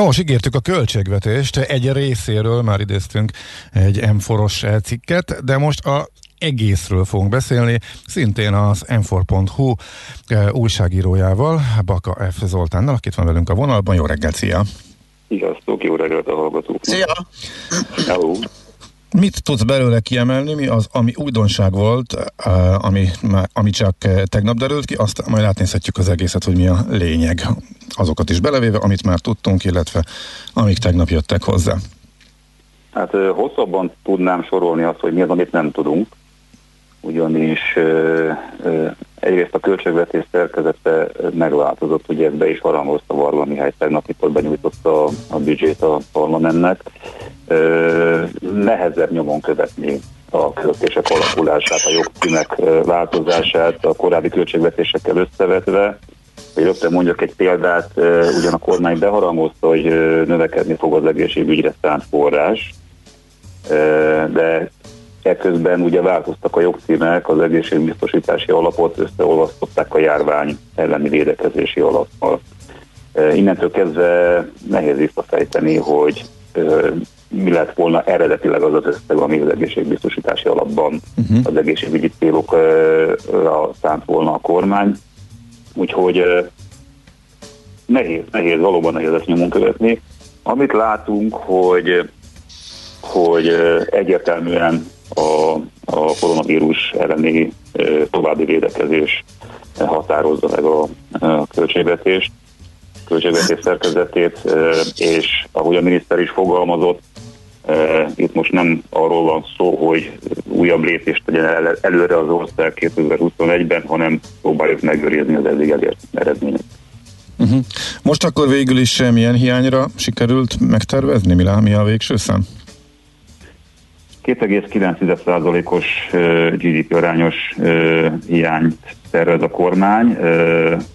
No, most ígértük a költségvetést, egy részéről már idéztünk egy M4-os cikket, de most a egészről fogunk beszélni, szintén az m4.hu eh, újságírójával, Baka F. Zoltánnal, akit van velünk a vonalban. Jó reggelt, szia! Sziasztok, jó reggelt a hallgatóknak. Szia! Hello. Mit tudsz belőle kiemelni, mi az, ami újdonság volt, eh, ami, már- ami csak tegnap derült ki, azt majd átnézhetjük az egészet, hogy mi a lényeg. Azokat is belevéve, amit már tudtunk, illetve amik tegnap jöttek hozzá. Hát hosszabban tudnám sorolni azt, hogy mi az, amit nem tudunk, ugyanis ö, ö, egyrészt a költségvetés szerkezete megváltozott, ugye ezt be is harangozta Varga Mihály tegnap, mikor benyújtotta a, a büdzsét a parlamentnek. Ö, nehezebb nyomon követni a költések alakulását, a jogcímek ö, változását a korábbi költségvetésekkel összevetve. Hogy rögtön mondjak egy példát, ugyan a kormány beharangozta, hogy növekedni fog az egészségügyre szánt forrás, de ekközben ugye változtak a jogcímek, az egészségbiztosítási alapot összeolvasztották a járvány elleni védekezési alappal. Ö, Innentől kezdve nehéz visszafejteni, hogy mi lett volna eredetileg az az összeg, ami az egészségbiztosítási alapban uh-huh. az egészségügyi célokra szánt volna a kormány. Úgyhogy nehéz, nehéz, valóban nehéz ezt nyomon követni. Amit látunk, hogy, hogy egyértelműen a, a koronavírus elleni további védekezés határozza meg a, a költségvetést, költségvetés szerkezetét, és ahogy a miniszter is fogalmazott, itt most nem arról van szó, hogy újabb lépést tegyen el, előre az ország 2021-ben, hanem próbáljuk megőrizni az eddig elért eredményeket. Uh-huh. Most akkor végül is milyen hiányra sikerült megtervezni? Mi, mi a végső szám? 2,9%-os ö, GDP arányos hiányt tervez a kormány.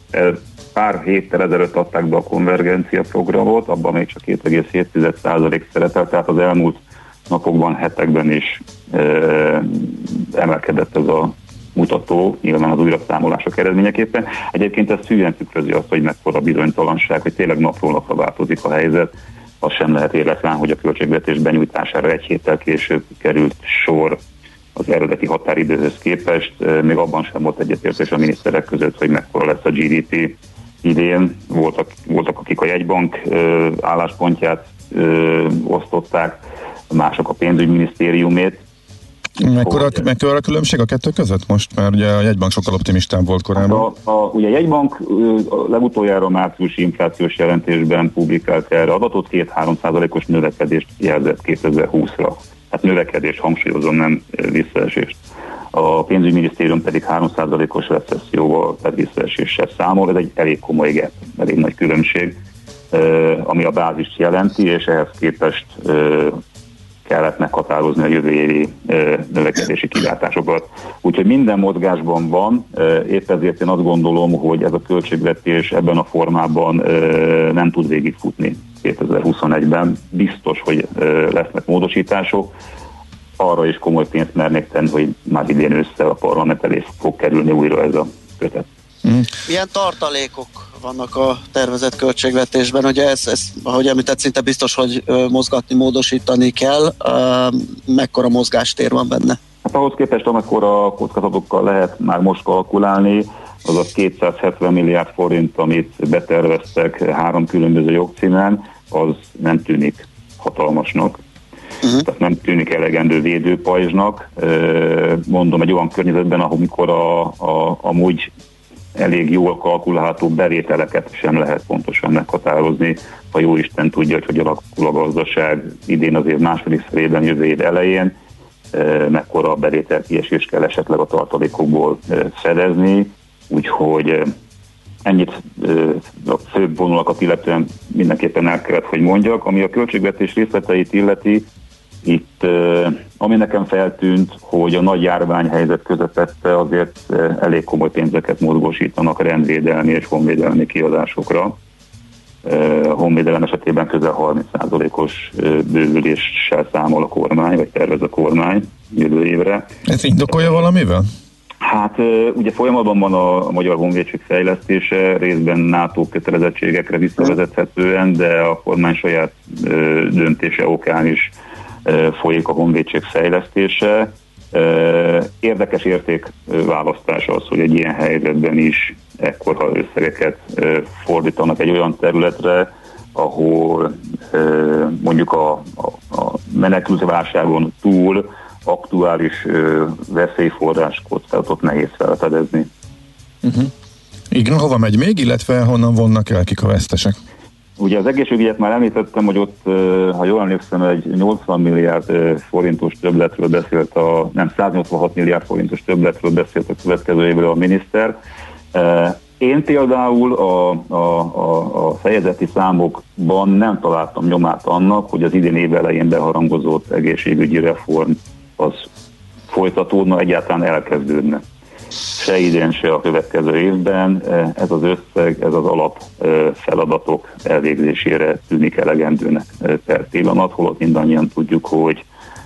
Ez Pár héttel ezelőtt adták be a konvergencia programot, abban még csak 2,7% szerepel, tehát az elmúlt napokban, hetekben is ö, emelkedett ez a mutató, nyilván az újraszámolások eredményeképpen. Egyébként ez hülyen tükrözi azt, hogy mekkora bizonytalanság, hogy tényleg napról napra változik a helyzet. Az sem lehet életlen, hogy a költségvetés benyújtására egy héttel később került sor az eredeti határidőhöz képest. Még abban sem volt egyetértés a miniszterek között, hogy mekkora lesz a GDP idén. Voltak, voltak akik a jegybank álláspontját osztották, mások a pénzügyminisztériumét. Mekkora, mekkora a különbség a kettő között most? Mert ugye a jegybank sokkal optimistább volt korábban. A, a, ugye a jegybank a legutoljára márciusi inflációs jelentésben publikált erre adatot, 2-3 százalékos növekedést jelzett 2020-ra. Hát növekedés, hangsúlyozom, nem visszaesést. A pénzügyminisztérium pedig 3 százalékos recesszióval, tehát visszaeséssel számol, ez egy elég komoly gap, elég nagy különbség, ami a bázist jelenti, és ehhez képest kellett meghatározni a jövő évi növekedési kilátásokat. Úgyhogy minden mozgásban van, épp ezért én azt gondolom, hogy ez a költségvetés ebben a formában nem tud végigfutni 2021-ben. Biztos, hogy lesznek módosítások, arra is komoly pénzt mernék tenni, hogy már idén össze a parlament elé fog kerülni újra ez a kötet. Milyen tartalékok vannak a tervezett költségvetésben? Ugye ez, ez ahogy említett, szinte biztos, hogy mozgatni, módosítani kell. Mekkora mozgástér van benne? Hát ahhoz képest, amekkora kockázatokkal lehet már most kalkulálni, az a 270 milliárd forint, amit beterveztek három különböző jogcímen, az nem tűnik hatalmasnak. Uh-huh. Tehát nem tűnik elegendő védőpajzsnak. Mondom, egy olyan környezetben, ahol mikor a, a, amúgy elég jól kalkulálható bevételeket sem lehet pontosan meghatározni. Ha jó Isten tudja, hogy alakul a gazdaság idén azért második felében, jövő év elején, mekkora bevétel kiesés kell esetleg a tartalékokból fedezni, úgyhogy ennyit a főbb vonulakat illetően mindenképpen el kellett, hogy mondjak. Ami a költségvetés részleteit illeti, itt, ami nekem feltűnt, hogy a nagy járványhelyzet közepette azért elég komoly pénzeket mozgósítanak rendvédelmi és honvédelmi kiadásokra. A honvédelem esetében közel 30%-os eh, bővüléssel számol a kormány, vagy tervez a kormány jövő évre. Ez indokolja valamivel? Hát ugye folyamatban van a, Magyar Honvédség fejlesztése, részben NATO kötelezettségekre visszavezethetően, de a kormány saját döntése okán is folyik a honvédség fejlesztése. Érdekes értékválasztás az, hogy egy ilyen helyzetben is ekkora összegeket fordítanak egy olyan területre, ahol mondjuk a, a, a menekültválságon túl aktuális veszélyforrás kockázatot nehéz felfedezni. Uh-huh. Igen, hova megy még, illetve honnan vonnak el, kik a vesztesek? Ugye az egészségügyet már említettem, hogy ott, ha jól emlékszem, egy 80 milliárd forintos többletről beszélt a, nem, 186 milliárd forintos többletről beszélt a következő évre a miniszter. Én például a, a, a, a fejezeti számokban nem találtam nyomát annak, hogy az idén év elején beharangozott egészségügyi reform az folytatódna, egyáltalán elkezdődne. Se idén, se a következő évben ez az összeg, ez az alap eh, feladatok elvégzésére tűnik elegendőnek eh, per pillanat, holott mindannyian tudjuk, hogy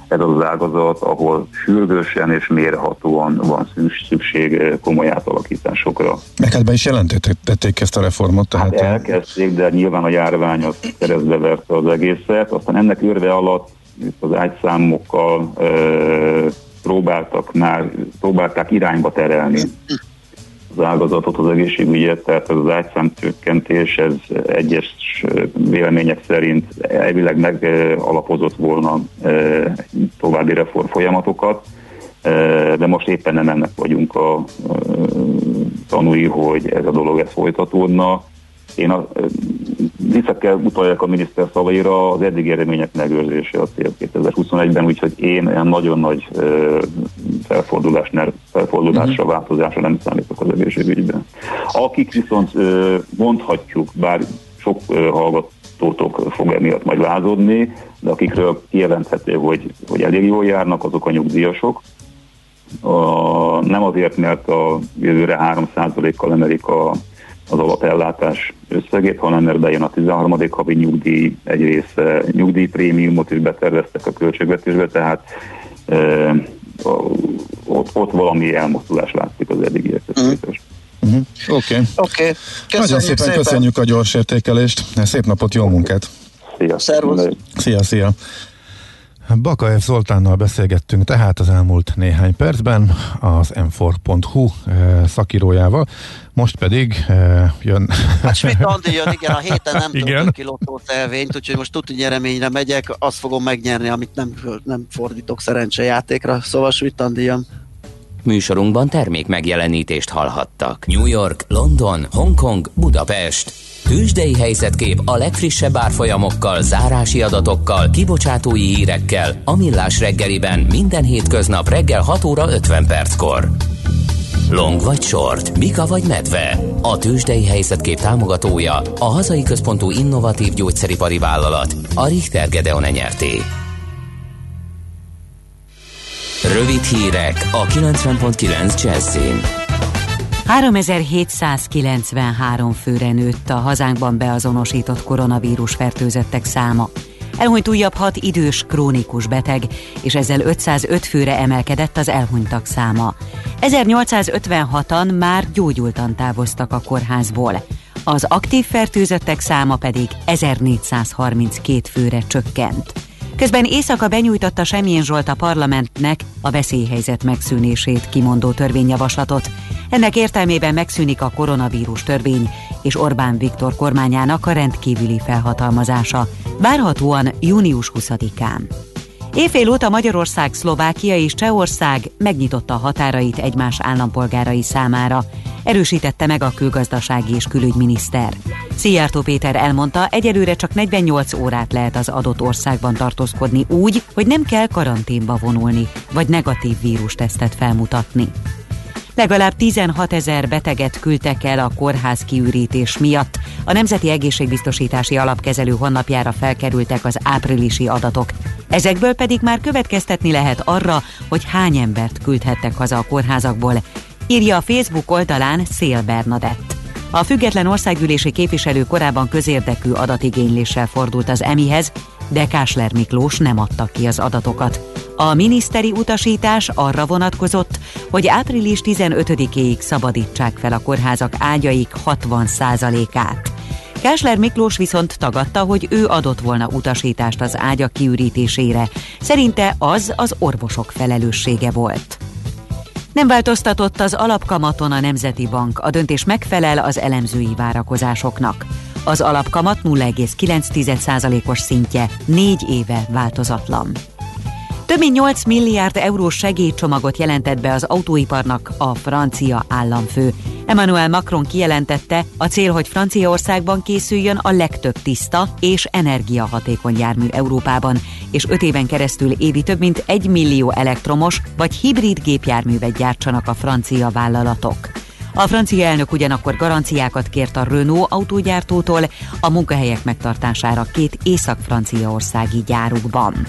ez az az ágazat, ahol sürgősen és mérhatóan van szüks- szükség komoly átalakításokra. Meg hát be is jelentették ezt a reformot, tehát Hát elkezdték, de nyilván a járvány az keresztbe verte az egészet. Aztán ennek örve alatt az ágyszámokkal próbáltak már, próbálták irányba terelni az ágazatot, az egészségügyet, tehát ez az ágyszám csökkentés, ez egyes vélemények szerint elvileg megalapozott volna további reform folyamatokat, de most éppen nem ennek vagyunk a tanúi, hogy ez a dolog ez folytatódna. Én a, vissza kell utaljak a miniszter szavaira, az eddig eredmények megőrzése a cél 2021-ben, úgyhogy én olyan nagyon nagy felfordulás, felfordulásra, változásra nem számítok az egészségügyben. Akik viszont mondhatjuk, bár sok hallgatótok fog emiatt majd lázodni, de akikről kijelenthető, hogy, hogy elég jól járnak, azok a nyugdíjasok. A, nem azért, mert a jövőre 3%-kal emelik a az alapellátás összegét, hanem mert bejön a 13. havi nyugdíj, egy része nyugdíjprémiumot is beterveztek a költségvetésbe, tehát e, ott, ott valami elmozdulás látszik az eddigiekhez képest. Uh-huh. Oké. Okay. Oké. Okay. Nagyon szépen, szépen köszönjük a gyors értékelést. Szép napot, jó munkát! Szia! Szervusz! Szia, szia! Bakaev Zoltánnal beszélgettünk tehát az elmúlt néhány percben az m4.hu eh, szakírójával, most pedig eh, jön... Hát Schmidt Andi jön, igen, a héten nem Igen. töltök ki lottószelvényt, úgyhogy most tudni nyereményre megyek, azt fogom megnyerni, amit nem, nem fordítok szerencsejátékra, szóval Schmidt Andi jön. Műsorunkban termék megjelenítést hallhattak. New York, London, Hongkong, Budapest. Tőzsdei helyzetkép a legfrissebb árfolyamokkal, zárási adatokkal, kibocsátói hírekkel, a Millás reggeliben minden hétköznap reggel 6 óra 50 perckor. Long vagy short, Mika vagy medve. A tőzsdei helyzetkép támogatója, a hazai központú innovatív gyógyszeripari vállalat, a Richter Gedeon nyerté. Rövid hírek a 90.9 Jazzin. 3793 főre nőtt a hazánkban beazonosított koronavírus fertőzöttek száma. Elhunyt újabb hat idős, krónikus beteg, és ezzel 505 főre emelkedett az elhunytak száma. 1856-an már gyógyultan távoztak a kórházból. Az aktív fertőzöttek száma pedig 1432 főre csökkent. Közben éjszaka benyújtotta Semjén Zsolt a parlamentnek a veszélyhelyzet megszűnését kimondó törvényjavaslatot. Ennek értelmében megszűnik a koronavírus törvény és Orbán Viktor kormányának a rendkívüli felhatalmazása, várhatóan június 20-án. Éjfél óta Magyarország, Szlovákia és Csehország megnyitotta a határait egymás állampolgárai számára, erősítette meg a külgazdasági és külügyminiszter. Szijjártó Péter elmondta, egyelőre csak 48 órát lehet az adott országban tartózkodni úgy, hogy nem kell karanténba vonulni, vagy negatív vírustesztet felmutatni. Legalább 16 ezer beteget küldtek el a kórház kiürítés miatt. A Nemzeti Egészségbiztosítási Alapkezelő honlapjára felkerültek az áprilisi adatok. Ezekből pedig már következtetni lehet arra, hogy hány embert küldhettek haza a kórházakból, írja a Facebook oldalán Szél Bernadett. A független országgyűlési képviselő korábban közérdekű adatigényléssel fordult az emihez, de Kásler Miklós nem adta ki az adatokat. A miniszteri utasítás arra vonatkozott, hogy április 15-éig szabadítsák fel a kórházak ágyaik 60%-át. Kásler Miklós viszont tagadta, hogy ő adott volna utasítást az ágyak kiürítésére. Szerinte az az orvosok felelőssége volt. Nem változtatott az alapkamaton a Nemzeti Bank, a döntés megfelel az elemzői várakozásoknak. Az alapkamat 0,9%-os szintje négy éve változatlan. Több mint 8 milliárd eurós segélycsomagot jelentett be az autóiparnak a francia államfő. Emmanuel Macron kijelentette, a cél, hogy Franciaországban készüljön a legtöbb tiszta és energiahatékony jármű Európában, és 5 éven keresztül évi több mint 1 millió elektromos vagy hibrid gépjárművet gyártsanak a francia vállalatok. A francia elnök ugyanakkor garanciákat kért a Renault autógyártótól a munkahelyek megtartására két észak-franciaországi gyárukban.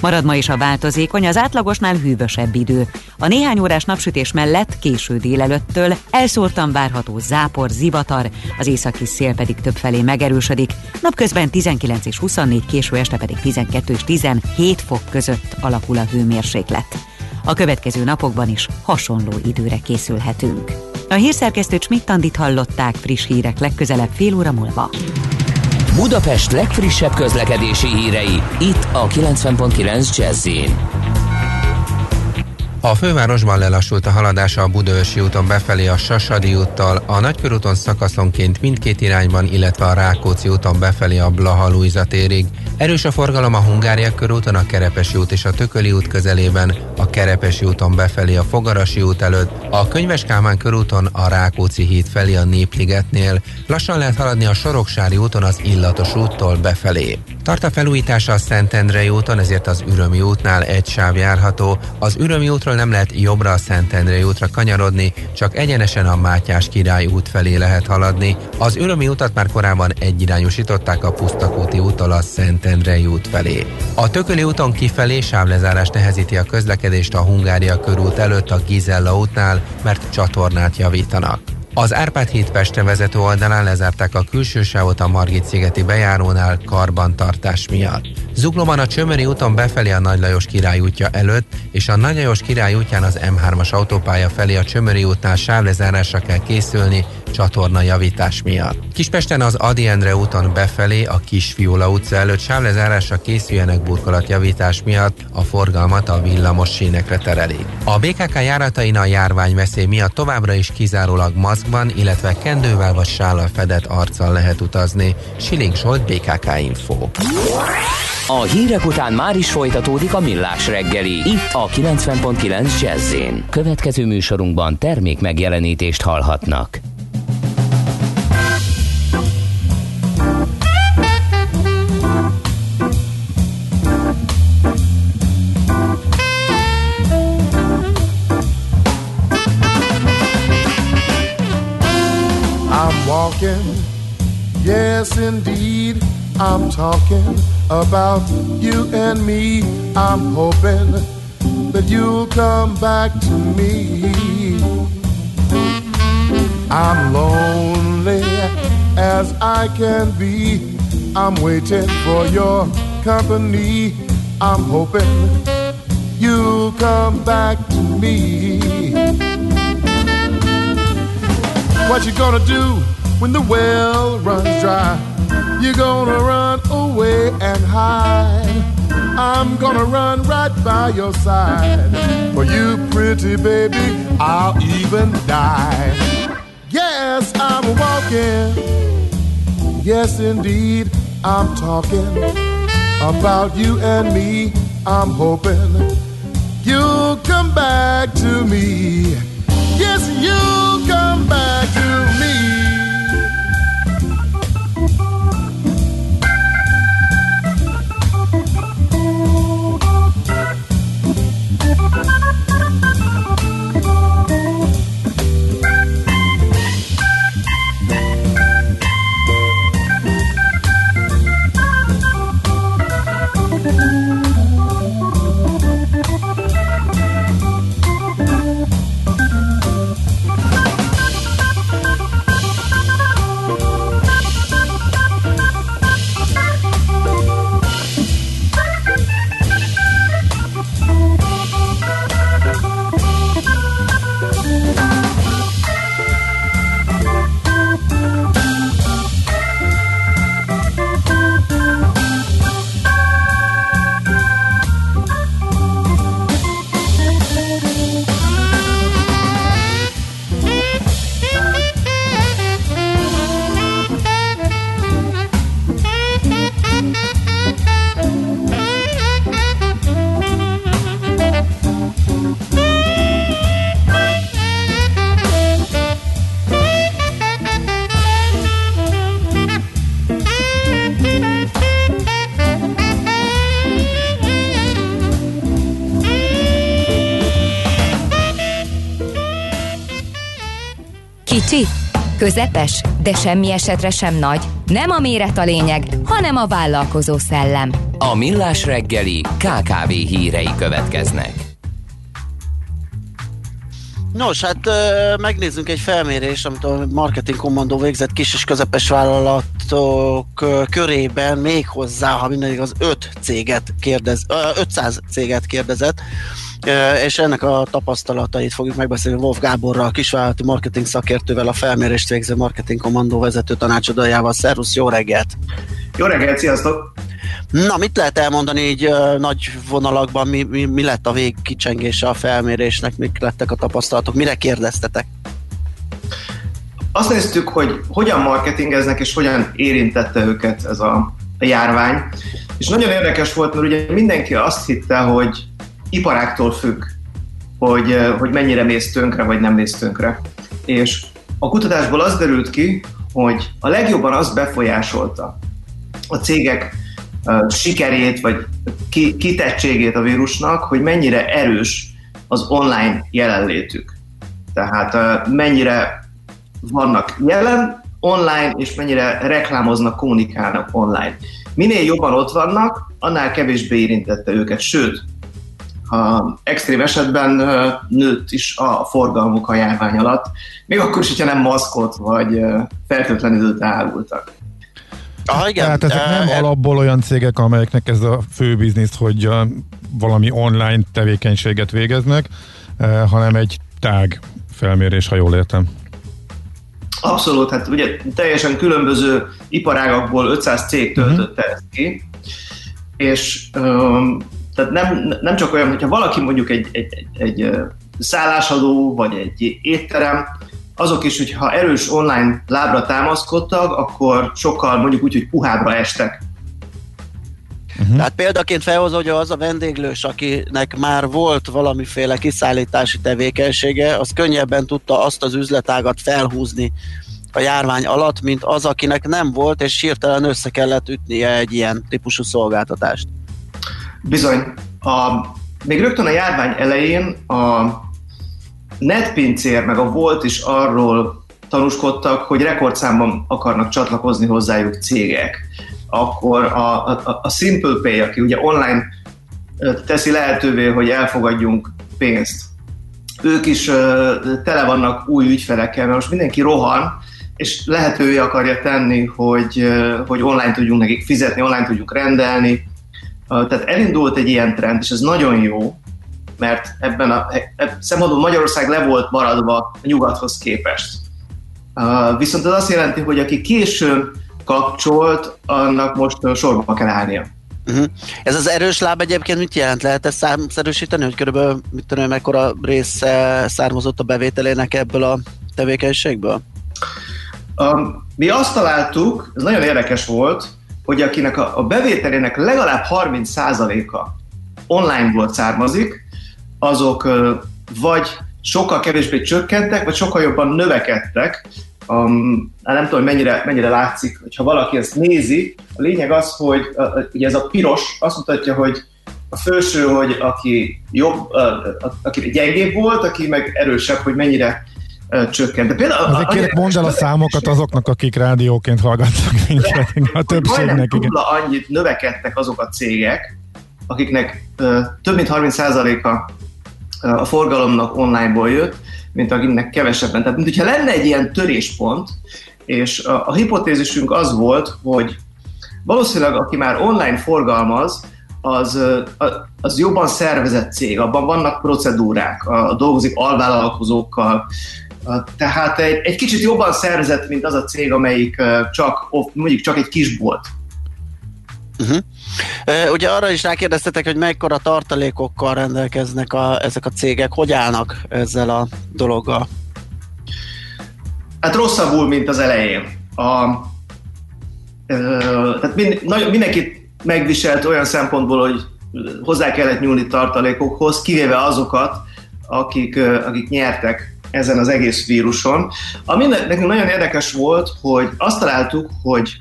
Marad ma is a változékony, az átlagosnál hűvösebb idő. A néhány órás napsütés mellett késő délelőttől elszórtan várható zápor, zivatar, az északi szél pedig többfelé megerősödik. Napközben 19 és 24, késő este pedig 12 és 17 fok között alakul a hőmérséklet. A következő napokban is hasonló időre készülhetünk. A hírszerkesztő Csmittandit hallották friss hírek legközelebb fél óra múlva. Budapest legfrissebb közlekedési hírei, itt a 90.9 jazz A fővárosban lelassult a haladása a Budaörsi úton befelé a Sasadi úttal, a Nagykörúton szakaszonként mindkét irányban, illetve a Rákóczi úton befelé a Blaha Lujza térig. Erős a forgalom a Hungária körúton, a Kerepesi út és a Tököli út közelében, a Kerepesi úton befelé a Fogarasi út előtt, a Könyves Kálmán körúton a Rákóczi híd felé a Népligetnél, lassan lehet haladni a Soroksári úton az Illatos úttól befelé. Tart a felújítása a Szentendrei úton, ezért az Ürömi útnál egy sáv járható. Az Ürömi útról nem lehet jobbra a Szentendrei útra kanyarodni, csak egyenesen a Mátyás király út felé lehet haladni. Az Ürömi utat már korábban egyirányosították a Pusztakóti úttól a Szentendrei út felé. A Tököli úton kifelé sávlezárás nehezíti a közlekedést a Hungária körút előtt a Gizella útnál, mert csatornát javítanak. Az Árpád híd Pestre vezető oldalán lezárták a külső sávot a Margit szigeti bejárónál karbantartás miatt. Zuglóban a Csömöri úton befelé a Nagy Lajos király útja előtt, és a Nagy Lajos király útján az M3-as autópálya felé a Csömöri útnál sávlezárásra kell készülni csatorna javítás miatt. Kispesten az Adi Endre úton befelé a Kisfiula utca előtt sávlezárásra készüljenek burkolatjavítás miatt a forgalmat a villamos sínekre terelik. A BKK járatain a járványveszély miatt továbbra is kizárólag maszkban, illetve kendővel vagy sállal fedett arccal lehet utazni. Siling Solt, BKK Info. A hírek után már is folytatódik a millás reggeli. Itt a 90.9 jazz Következő műsorunkban termék megjelenítést hallhatnak. Yes indeed. I'm talking about you and me. I'm hoping that you'll come back to me. I'm lonely as I can be. I'm waiting for your company. I'm hoping you'll come back to me. What you gonna do when the well runs dry? You're gonna run away and hide. I'm gonna run right by your side. For you, pretty baby, I'll even die. Yes, I'm walking. Yes, indeed, I'm talking about you and me. I'm hoping you'll come back to me. Yes, you'll come back to me. Kicsi, közepes, de semmi esetre sem nagy. Nem a méret a lényeg, hanem a vállalkozó szellem. A millás reggeli KKV hírei következnek. Nos, hát megnézzünk egy felmérés, amit a Marketing Commando végzett kis és közepes vállalatok körében még hozzá, ha minden igaz, 5 céget kérdez, ö, 500 céget kérdezett, és ennek a tapasztalatait fogjuk megbeszélni Wolf Gáborral, a kisvállalati marketing szakértővel, a felmérést végző Marketing Commando vezető tanácsadójával. Szervusz, jó reggelt! Jó reggelt, sziasztok! Na, mit lehet elmondani így nagy vonalakban, mi, mi, mi lett a végkicsengése a felmérésnek, mik lettek a tapasztalatok, mire kérdeztetek? Azt néztük, hogy hogyan marketingeznek és hogyan érintette őket ez a, a járvány. És nagyon érdekes volt, mert ugye mindenki azt hitte, hogy iparáktól függ, hogy, hogy mennyire mész tönkre, vagy nem mész tönkre. És a kutatásból az derült ki, hogy a legjobban az befolyásolta a cégek sikerét, vagy ki, kitettségét a vírusnak, hogy mennyire erős az online jelenlétük. Tehát mennyire vannak jelen online, és mennyire reklámoznak, kommunikálnak online. Minél jobban ott vannak, annál kevésbé érintette őket, sőt, ha extrém esetben nőtt is a forgalmuk a járvány alatt, még akkor is, hogyha nem maszkot vagy ö, feltétlenül árultak. Ah, igen. Tehát ezek nem Eh, alapból olyan cégek, amelyeknek ez a fő biznisz, hogy uh, valami online tevékenységet végeznek, uh, hanem egy tág felmérés, ha jól értem. Abszolút, hát ugye teljesen különböző iparágakból 500 cég töltötte ezt ki, és um, tehát nem, nem csak olyan, hogyha valaki mondjuk egy, egy, egy, egy szállásadó, vagy egy étterem, azok is, hogyha erős online lábra támaszkodtak, akkor sokkal mondjuk úgy, hogy puhábbra estek. Uh-huh. Tehát példaként felhozza, hogy az a vendéglős, akinek már volt valamiféle kiszállítási tevékenysége, az könnyebben tudta azt az üzletágat felhúzni a járvány alatt, mint az, akinek nem volt, és hirtelen össze kellett ütnie egy ilyen típusú szolgáltatást. Bizony. A, még rögtön a járvány elején a netpincér meg a Volt is arról tanúskodtak, hogy rekordszámban akarnak csatlakozni hozzájuk cégek. Akkor a, a, a Simple Pay, aki ugye online teszi lehetővé, hogy elfogadjunk pénzt, ők is tele vannak új ügyfelekkel, mert most mindenki rohan, és lehetővé akarja tenni, hogy, hogy online tudjunk nekik fizetni, online tudjuk rendelni, Tehát elindult egy ilyen trend, és ez nagyon jó, mert ebben a eb- szempontból Magyarország le volt maradva a nyugathoz képest. Viszont ez azt jelenti, hogy aki későn kapcsolt, annak most sorba kell állnia. Uh-huh. Ez az erős láb egyébként mit jelent? Lehet ezt számszerűsíteni, hogy körülbelül mit tudom, mekkora része származott a bevételének ebből a tevékenységből? Um, mi azt találtuk, ez nagyon érdekes volt, hogy akinek a, a bevételének legalább 30%-a onlineból származik, azok vagy sokkal kevésbé csökkentek, vagy sokkal jobban növekedtek. Um, nem tudom, mennyire, mennyire látszik, hogyha valaki ezt nézi. A lényeg az, hogy uh, ugye ez a piros azt mutatja, hogy a felső, hogy aki jobb, uh, aki gyengébb volt, aki meg erősebb, hogy mennyire csökkent. De például Azért kérlek, mondd el a számokat azoknak, akik rádióként hallgatnak minket, a többségnek. Igen. annyit növekedtek azok a cégek, akiknek ö, több mint 30%-a ö, a forgalomnak onlineból jött, mint akiknek kevesebben. Tehát, mint hogyha lenne egy ilyen töréspont, és a, a hipotézisünk az volt, hogy valószínűleg aki már online forgalmaz, az, az jobban szervezett cég, abban vannak procedúrák, a, dolgozik alvállalkozókkal, tehát egy, egy kicsit jobban szervezett, mint az a cég, amelyik csak, mondjuk csak egy kisbolt. Uh-huh. Uh, ugye arra is rákérdeztetek, hogy mekkora tartalékokkal rendelkeznek a, ezek a cégek, hogy állnak ezzel a dologgal? Hát rosszabbul, mint az elején. A, ö, tehát mind, nagyon, mindenkit megviselt olyan szempontból, hogy hozzá kellett nyúlni tartalékokhoz, kivéve azokat, akik, akik nyertek ezen az egész víruson. Ami ne- nekünk nagyon érdekes volt, hogy azt találtuk, hogy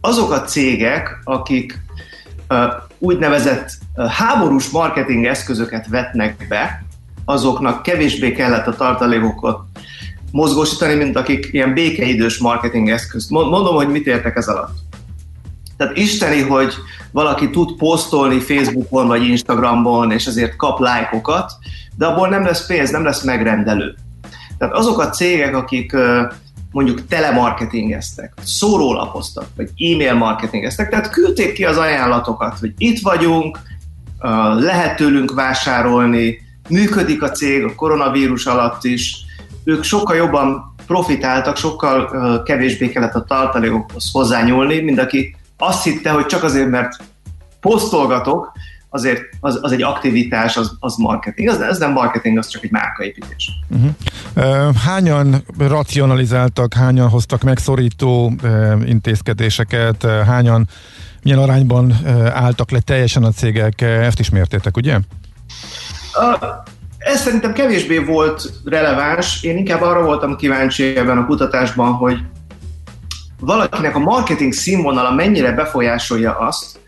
azok a cégek, akik úgynevezett háborús marketing eszközöket vetnek be, azoknak kevésbé kellett a tartalékokat mozgósítani, mint akik ilyen békeidős marketing eszközt. Mo- Mondom, hogy mit értek ez alatt. Tehát isteni, hogy valaki tud posztolni Facebookon vagy Instagramon, és ezért kap lájkokat, de abból nem lesz pénz, nem lesz megrendelő. Tehát azok a cégek, akik mondjuk telemarketingeztek, szórólapoztak, vagy e-mail marketingeztek, tehát küldték ki az ajánlatokat, hogy itt vagyunk, lehet tőlünk vásárolni, működik a cég a koronavírus alatt is, ők sokkal jobban profitáltak, sokkal kevésbé kellett a tartalékokhoz hozzányúlni, mint aki azt hitte, hogy csak azért, mert posztolgatok, azért az, az egy aktivitás, az, az marketing. Az, ez nem marketing, az csak egy márkaépítés. Uh-huh. Uh, hányan racionalizáltak, hányan hoztak megszorító intézkedéseket, hányan milyen arányban álltak le teljesen a cégek, ezt is mértétek, ugye? Ez szerintem kevésbé volt releváns. Én inkább arra voltam kíváncsi ebben a kutatásban, hogy valakinek a marketing színvonala mennyire befolyásolja azt,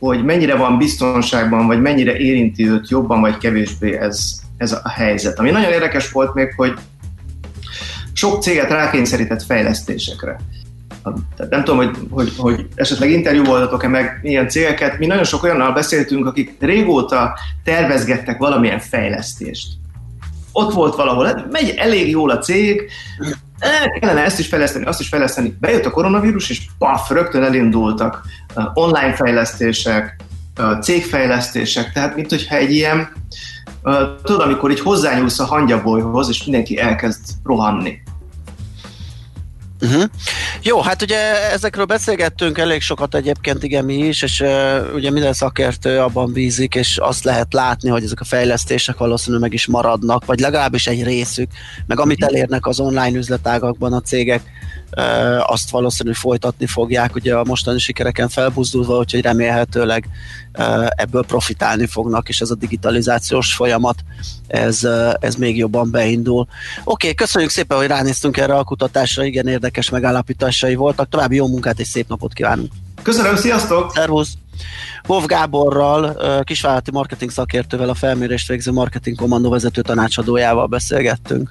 hogy mennyire van biztonságban, vagy mennyire érinti őt jobban, vagy kevésbé ez, ez a helyzet. Ami nagyon érdekes volt még, hogy sok céget rákényszerített fejlesztésekre. Tehát nem tudom, hogy, hogy, hogy esetleg interjú voltatok-e meg ilyen cégeket. Mi nagyon sok olyannal beszéltünk, akik régóta tervezgettek valamilyen fejlesztést. ott volt valahol, megy elég jól a cég, kellene ezt is fejleszteni, azt is fejleszteni. Bejött a koronavírus, és paf, rögtön elindultak uh, online fejlesztések, uh, cégfejlesztések, tehát mint hogyha egy ilyen, tudod, amikor így hozzányúlsz a hangyabolyhoz, és mindenki elkezd rohanni. Uh-huh. Jó, hát ugye ezekről beszélgettünk elég sokat egyébként, igen mi is, és uh, ugye minden szakértő abban bízik, és azt lehet látni, hogy ezek a fejlesztések valószínűleg meg is maradnak, vagy legalábbis egy részük, meg amit elérnek az online üzletágakban a cégek, azt valószínűleg folytatni fogják, ugye a mostani sikereken felbuzdulva, úgyhogy remélhetőleg ebből profitálni fognak, és ez a digitalizációs folyamat, ez, ez még jobban beindul. Oké, okay, köszönjük szépen, hogy ránéztünk erre a kutatásra, igen érdekes megállapításai voltak, további jó munkát és szép napot kívánunk! Köszönöm, sziasztok! Szervusz! Wolf Gáborral, kisvállalati marketing szakértővel, a felmérést végző marketing kommandó vezető tanácsadójával beszélgettünk.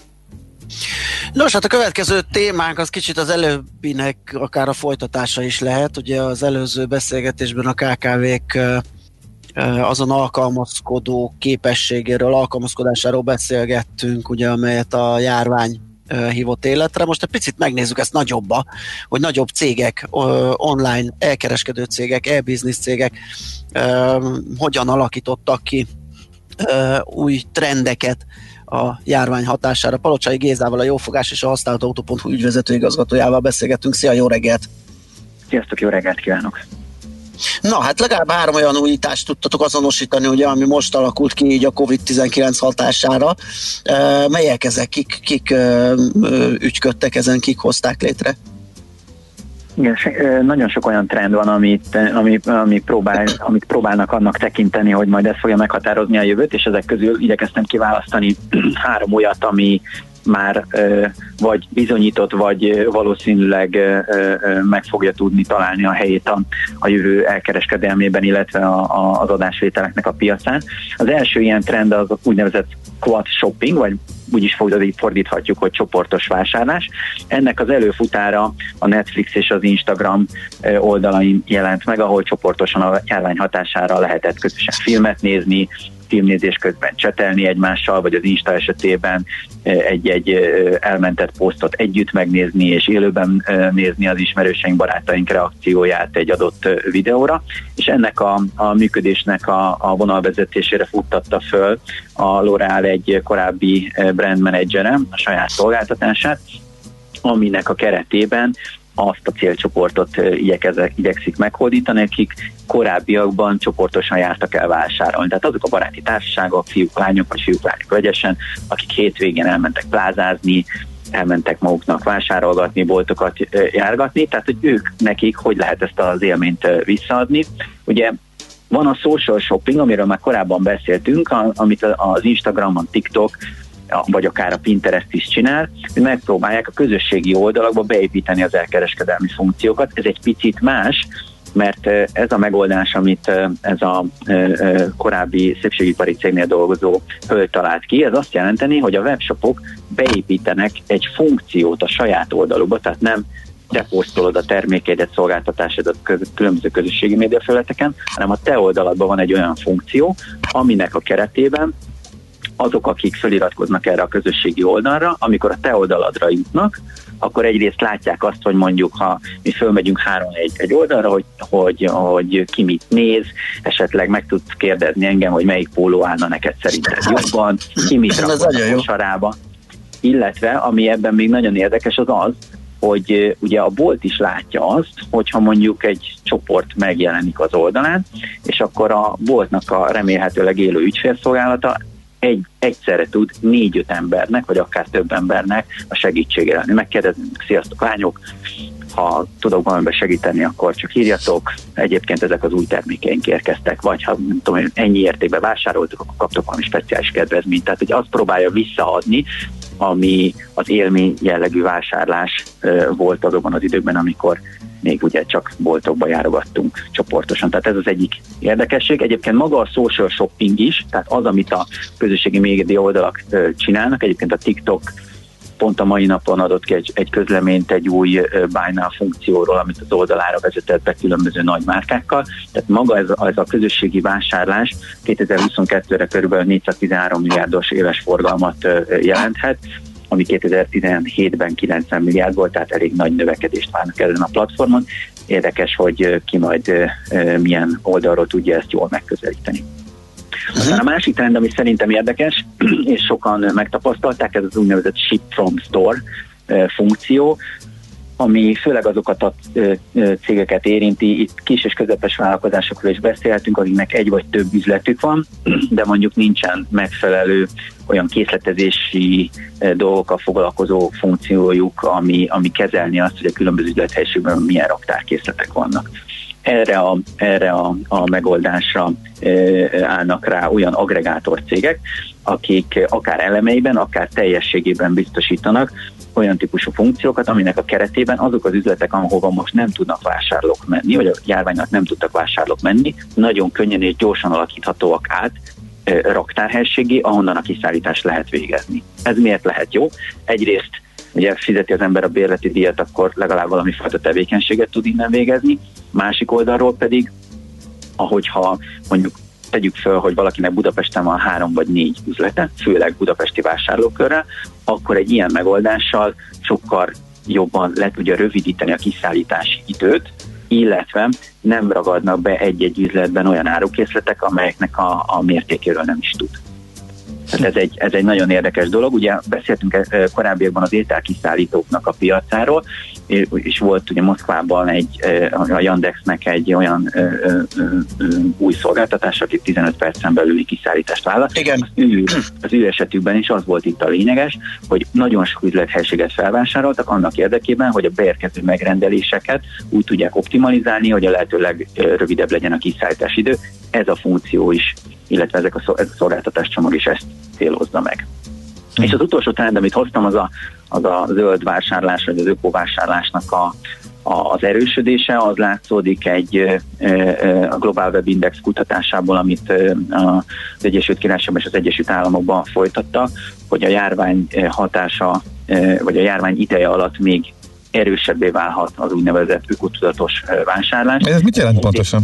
Nos, hát a következő témánk az kicsit az előbbinek akár a folytatása is lehet. Ugye az előző beszélgetésben a KKV-k azon alkalmazkodó képességéről, alkalmazkodásáról beszélgettünk, ugye, amelyet a járvány hívott életre. Most egy picit megnézzük ezt nagyobba, hogy nagyobb cégek, online elkereskedő cégek, e-business cégek hogyan alakítottak ki új trendeket a járvány hatására. Palocsai Gézával, a Jófogás és a Használt Autó.hu ügyvezető igazgatójával beszélgettünk. Szia, jó reggelt! Sziasztok, jó reggelt kívánok! Na, hát legalább három olyan újítást tudtatok azonosítani, ugye, ami most alakult ki így a COVID-19 hatására. E, melyek ezek? Kik, kik e, ügyködtek ezen, kik hozták létre? Igen, nagyon sok olyan trend van, amit, ami, ami próbál, amit próbálnak annak tekinteni, hogy majd ez fogja meghatározni a jövőt, és ezek közül igyekeztem kiválasztani három olyat, ami már vagy bizonyított, vagy valószínűleg meg fogja tudni találni a helyét a, a jövő elkereskedelmében, illetve a, a, az adásvételeknek a piacán. Az első ilyen trend az úgynevezett quad shopping, vagy úgy is fordít- fordíthatjuk, hogy csoportos vásárlás. Ennek az előfutára a Netflix és az Instagram oldalain jelent meg, ahol csoportosan a járvány hatására lehetett közösen filmet nézni, filmnézés közben csetelni egymással, vagy az Insta esetében egy-egy ö, elmentett posztot együtt megnézni, és élőben ö, nézni az ismerőseink, barátaink reakcióját egy adott videóra, és ennek a, a működésnek a, a vonalvezetésére futtatta föl a L'Oreal egy korábbi brand menedzsere a saját szolgáltatását, aminek a keretében azt a célcsoportot igyekezek, igyekszik meghódítani, akik korábbiakban csoportosan jártak el vásárolni. Tehát azok a baráti társaságok, fiúk, lányok, vagy fiúk, lányok vegyesen, akik hétvégén elmentek plázázni, elmentek maguknak vásárolgatni, boltokat járgatni, tehát hogy ők nekik hogy lehet ezt az élményt visszaadni. Ugye van a social shopping, amiről már korábban beszéltünk, amit az Instagramon, TikTok, vagy akár a Pinterest is csinál, hogy megpróbálják a közösségi oldalakba beépíteni az elkereskedelmi funkciókat. Ez egy picit más, mert ez a megoldás, amit ez a korábbi szépségipari cégnél dolgozó hölgy talált ki, ez azt jelenteni, hogy a webshopok beépítenek egy funkciót a saját oldalukba, tehát nem te posztolod a termékedet, szolgáltatásodat különböző közösségi médiafelületeken, hanem a te oldaladban van egy olyan funkció, aminek a keretében azok, akik feliratkoznak erre a közösségi oldalra, amikor a te oldaladra jutnak, akkor egyrészt látják azt, hogy mondjuk, ha mi fölmegyünk három egy, egy oldalra, hogy, hogy, hogy ki mit néz, esetleg meg tudsz kérdezni engem, hogy melyik póló állna neked szerinted jobban, ki mit rakott a kosarába. Illetve, ami ebben még nagyon érdekes, az az, hogy ugye a bolt is látja azt, hogyha mondjuk egy csoport megjelenik az oldalán, és akkor a boltnak a remélhetőleg élő ügyfélszolgálata egy, egyszerre tud négy-öt embernek, vagy akár több embernek a segítségére lenni. Megkérdezünk, sziasztok lányok, ha tudok valamiben segíteni, akkor csak írjatok. Egyébként ezek az új termékeink érkeztek, vagy ha nem tudom, ennyi értékben vásároltok, akkor kaptok valami speciális kedvezményt. Tehát, hogy azt próbálja visszaadni, ami az élmény jellegű vásárlás volt azokban az időkben, amikor még ugye csak boltokba járogattunk csoportosan. Tehát ez az egyik érdekesség. Egyébként maga a social shopping is, tehát az, amit a közösségi média oldalak csinálnak, egyébként a TikTok pont a mai napon adott ki egy, egy közleményt egy új buy now funkcióról, amit az oldalára vezetett be különböző nagy márkákkal. Tehát maga ez, a- ez a közösségi vásárlás 2022-re kb. 413 milliárdos éves forgalmat jelenthet, ami 2017-ben 90 milliárd volt, tehát elég nagy növekedést várnak ezen a platformon. Érdekes, hogy ki majd milyen oldalról tudja ezt jól megközelíteni. Aztán a másik trend, ami szerintem érdekes, és sokan megtapasztalták, ez az úgynevezett ship from store funkció, ami főleg azokat a cégeket érinti, itt kis és közepes vállalkozásokról is beszélhetünk, akiknek egy vagy több üzletük van, de mondjuk nincsen megfelelő olyan készletezési dolgokkal foglalkozó funkciójuk, ami, ami kezelni azt, hogy a különböző üzlethelyiségben milyen raktárkészletek vannak. Erre a, erre a, a megoldásra ö, állnak rá olyan agregátor cégek, akik akár elemeiben, akár teljességében biztosítanak olyan típusú funkciókat, aminek a keretében azok az üzletek, ahova most nem tudnak vásárlók menni, vagy a járványnak nem tudtak vásárlók menni, nagyon könnyen és gyorsan alakíthatóak át raktárhelységé, ahonnan a kiszállítást lehet végezni. Ez miért lehet jó? Egyrészt ugye fizeti az ember a bérleti díjat, akkor legalább valami fajta tevékenységet tud innen végezni. Másik oldalról pedig, ahogyha mondjuk tegyük föl, hogy valakinek Budapesten van három vagy négy üzlete, főleg budapesti vásárlókörrel, akkor egy ilyen megoldással sokkal jobban le tudja rövidíteni a kiszállítási időt, illetve nem ragadnak be egy-egy üzletben olyan árukészletek, amelyeknek a, a mértékéről nem is tud. Tehát ez egy, ez egy nagyon érdekes dolog. Ugye beszéltünk eh, korábbiakban az ételkiszállítóknak a piacáról, és volt ugye Moszkvában egy, a Yandexnek egy olyan ö, ö, ö, új szolgáltatás, aki 15 percen belüli kiszállítást vállalt. Igen. Az ő, az ő esetükben is az volt itt a lényeges, hogy nagyon sok üzlethelységet felvásároltak annak érdekében, hogy a beérkező megrendeléseket úgy tudják optimalizálni, hogy a lehető legrövidebb legyen a kiszállítás idő. Ez a funkció is, illetve ezek a, ez a szolgáltatás csomag is ezt célozza meg. Mm. És az utolsó trend, amit hoztam, az a, az a zöld vásárlás, vagy az ökovásárlásnak a, a, az erősödése, az látszódik egy a Global Web Index kutatásából, amit az Egyesült Királyságban és az Egyesült Államokban folytatta, hogy a járvány hatása, vagy a járvány ideje alatt még erősebbé válhat az úgynevezett ökotudatos vásárlás. Ez mit jelent pontosan?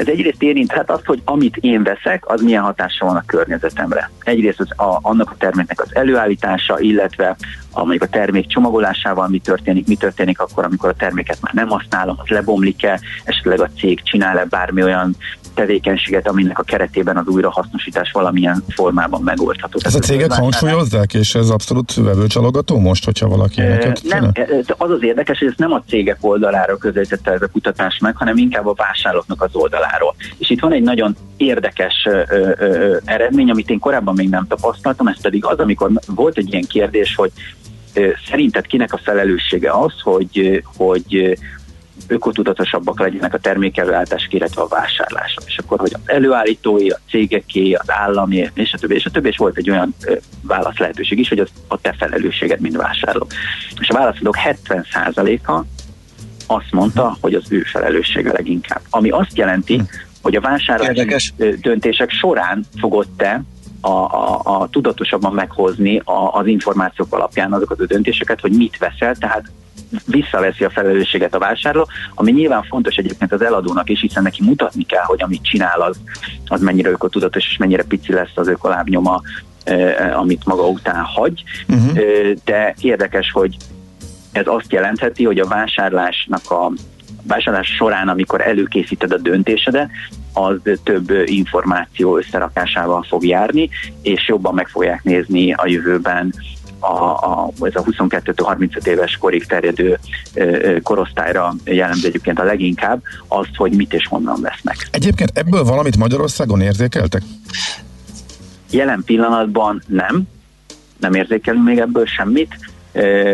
Ez egyrészt érinthet azt, hogy amit én veszek, az milyen hatása van a környezetemre. Egyrészt az a, annak a terméknek az előállítása, illetve a, mondjuk a termék csomagolásával mi történik, mi történik akkor, amikor a terméket már nem használom, az lebomlik-e, esetleg a cég csinál-e bármi olyan tevékenységet, aminek a keretében az újrahasznosítás valamilyen formában megoldható. Ez a cégek hangsúlyozzák, és ez abszolút vevőcsalogató most, hogyha valaki ilyeneket nem, az az érdekes, hogy ezt nem a cégek oldaláról közelítette ez a kutatás meg, hanem inkább a vásárlóknak az oldaláról. És itt van egy nagyon érdekes ö, ö, ö, eredmény, amit én korábban még nem tapasztaltam, ez pedig az, amikor volt egy ilyen kérdés, hogy szerinted kinek a felelőssége az, hogy, hogy ökotudatosabbak legyenek a termékelőállítások, illetve a vásárlások. És akkor, hogy az előállítói, a cégeké, az állami, és a többi, és a többi, és volt egy olyan ö, válasz lehetőség is, hogy az a te felelősséged, mint vásárló. És a válaszadók 70%-a azt mondta, hogy az ő felelőssége leginkább. Ami azt jelenti, hogy a vásárlási Érdekes. döntések során fogod te a, a, a tudatosabban meghozni a, az információk alapján azokat a döntéseket, hogy mit veszel, tehát visszaveszi a felelősséget a vásárló, ami nyilván fontos egyébként az eladónak is, hiszen neki mutatni kell, hogy amit csinál, az, az mennyire ökotudatos, és mennyire pici lesz az ökolábnyoma, amit maga után hagy. Uh-huh. De érdekes, hogy ez azt jelentheti, hogy a vásárlásnak a vásárlás során, amikor előkészíted a döntésedet, az több információ összerakásával fog járni, és jobban meg fogják nézni a jövőben a, a, ez a 22-35 éves korig terjedő ö, korosztályra jellemző egyébként a leginkább azt, hogy mit és honnan vesznek. Egyébként ebből valamit Magyarországon érzékeltek? Jelen pillanatban nem, nem érzékelünk még ebből semmit.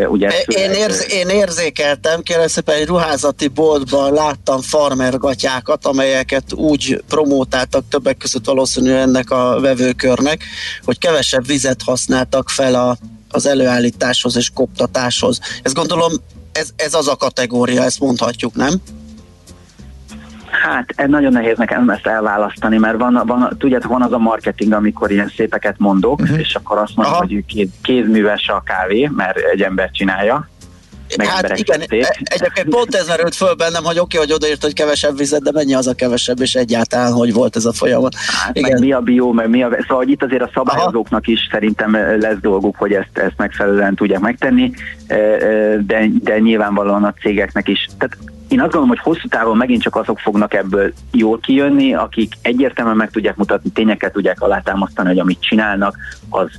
Ugye Én, érz, én érzékeltem, kérlek szépen egy ruházati boltban láttam farmergatyákat, amelyeket úgy promótáltak többek között valószínűleg ennek a vevőkörnek, hogy kevesebb vizet használtak fel a, az előállításhoz és koptatáshoz. Ez gondolom, ez, ez az a kategória, ezt mondhatjuk, nem? Hát ez nagyon nehéz nekem ezt elválasztani, mert van, van, tudjátok, van az a marketing, amikor ilyen szépeket mondok, uh-huh. és akkor azt mondom, hogy kéz, kézműves a kávé, mert egy ember csinálja. Meg hát igen, tették. e- egyébként pont ez merült föl bennem, hogy oké, hogy odaírt, hogy kevesebb vizet, de mennyi az a kevesebb, és egyáltalán, hogy volt ez a folyamat. Hát meg mi a bió, meg mi a... Szóval hogy itt azért a szabályozóknak is szerintem lesz dolguk, hogy ezt, ezt megfelelően tudják megtenni, e, e, de, de nyilvánvalóan a cégeknek is. Tehát én azt gondolom, hogy hosszú távon megint csak azok fognak ebből jól kijönni, akik egyértelműen meg tudják mutatni, tényeket tudják alátámasztani, hogy amit csinálnak, az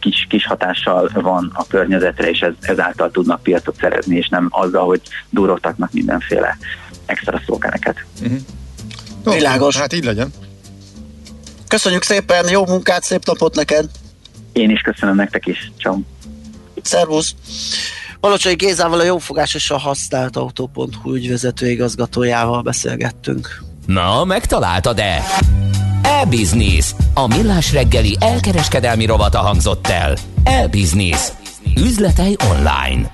kis, kis hatással van a környezetre, és ez, ezáltal tudnak piacot szerezni, és nem azzal, hogy durogtatnak mindenféle extra szlogeneket. Jó, Világos. Hát így legyen. Köszönjük szépen, jó munkát, szép napot neked! Én is köszönöm nektek is. Ciao. Szervusz! Balocsai Gézával a Jófogás és a Használt Autó.hu ügyvezető igazgatójával beszélgettünk. Na, megtaláltad-e? E-Business. A millás reggeli elkereskedelmi rovata hangzott el. E-Business. Üzletei online.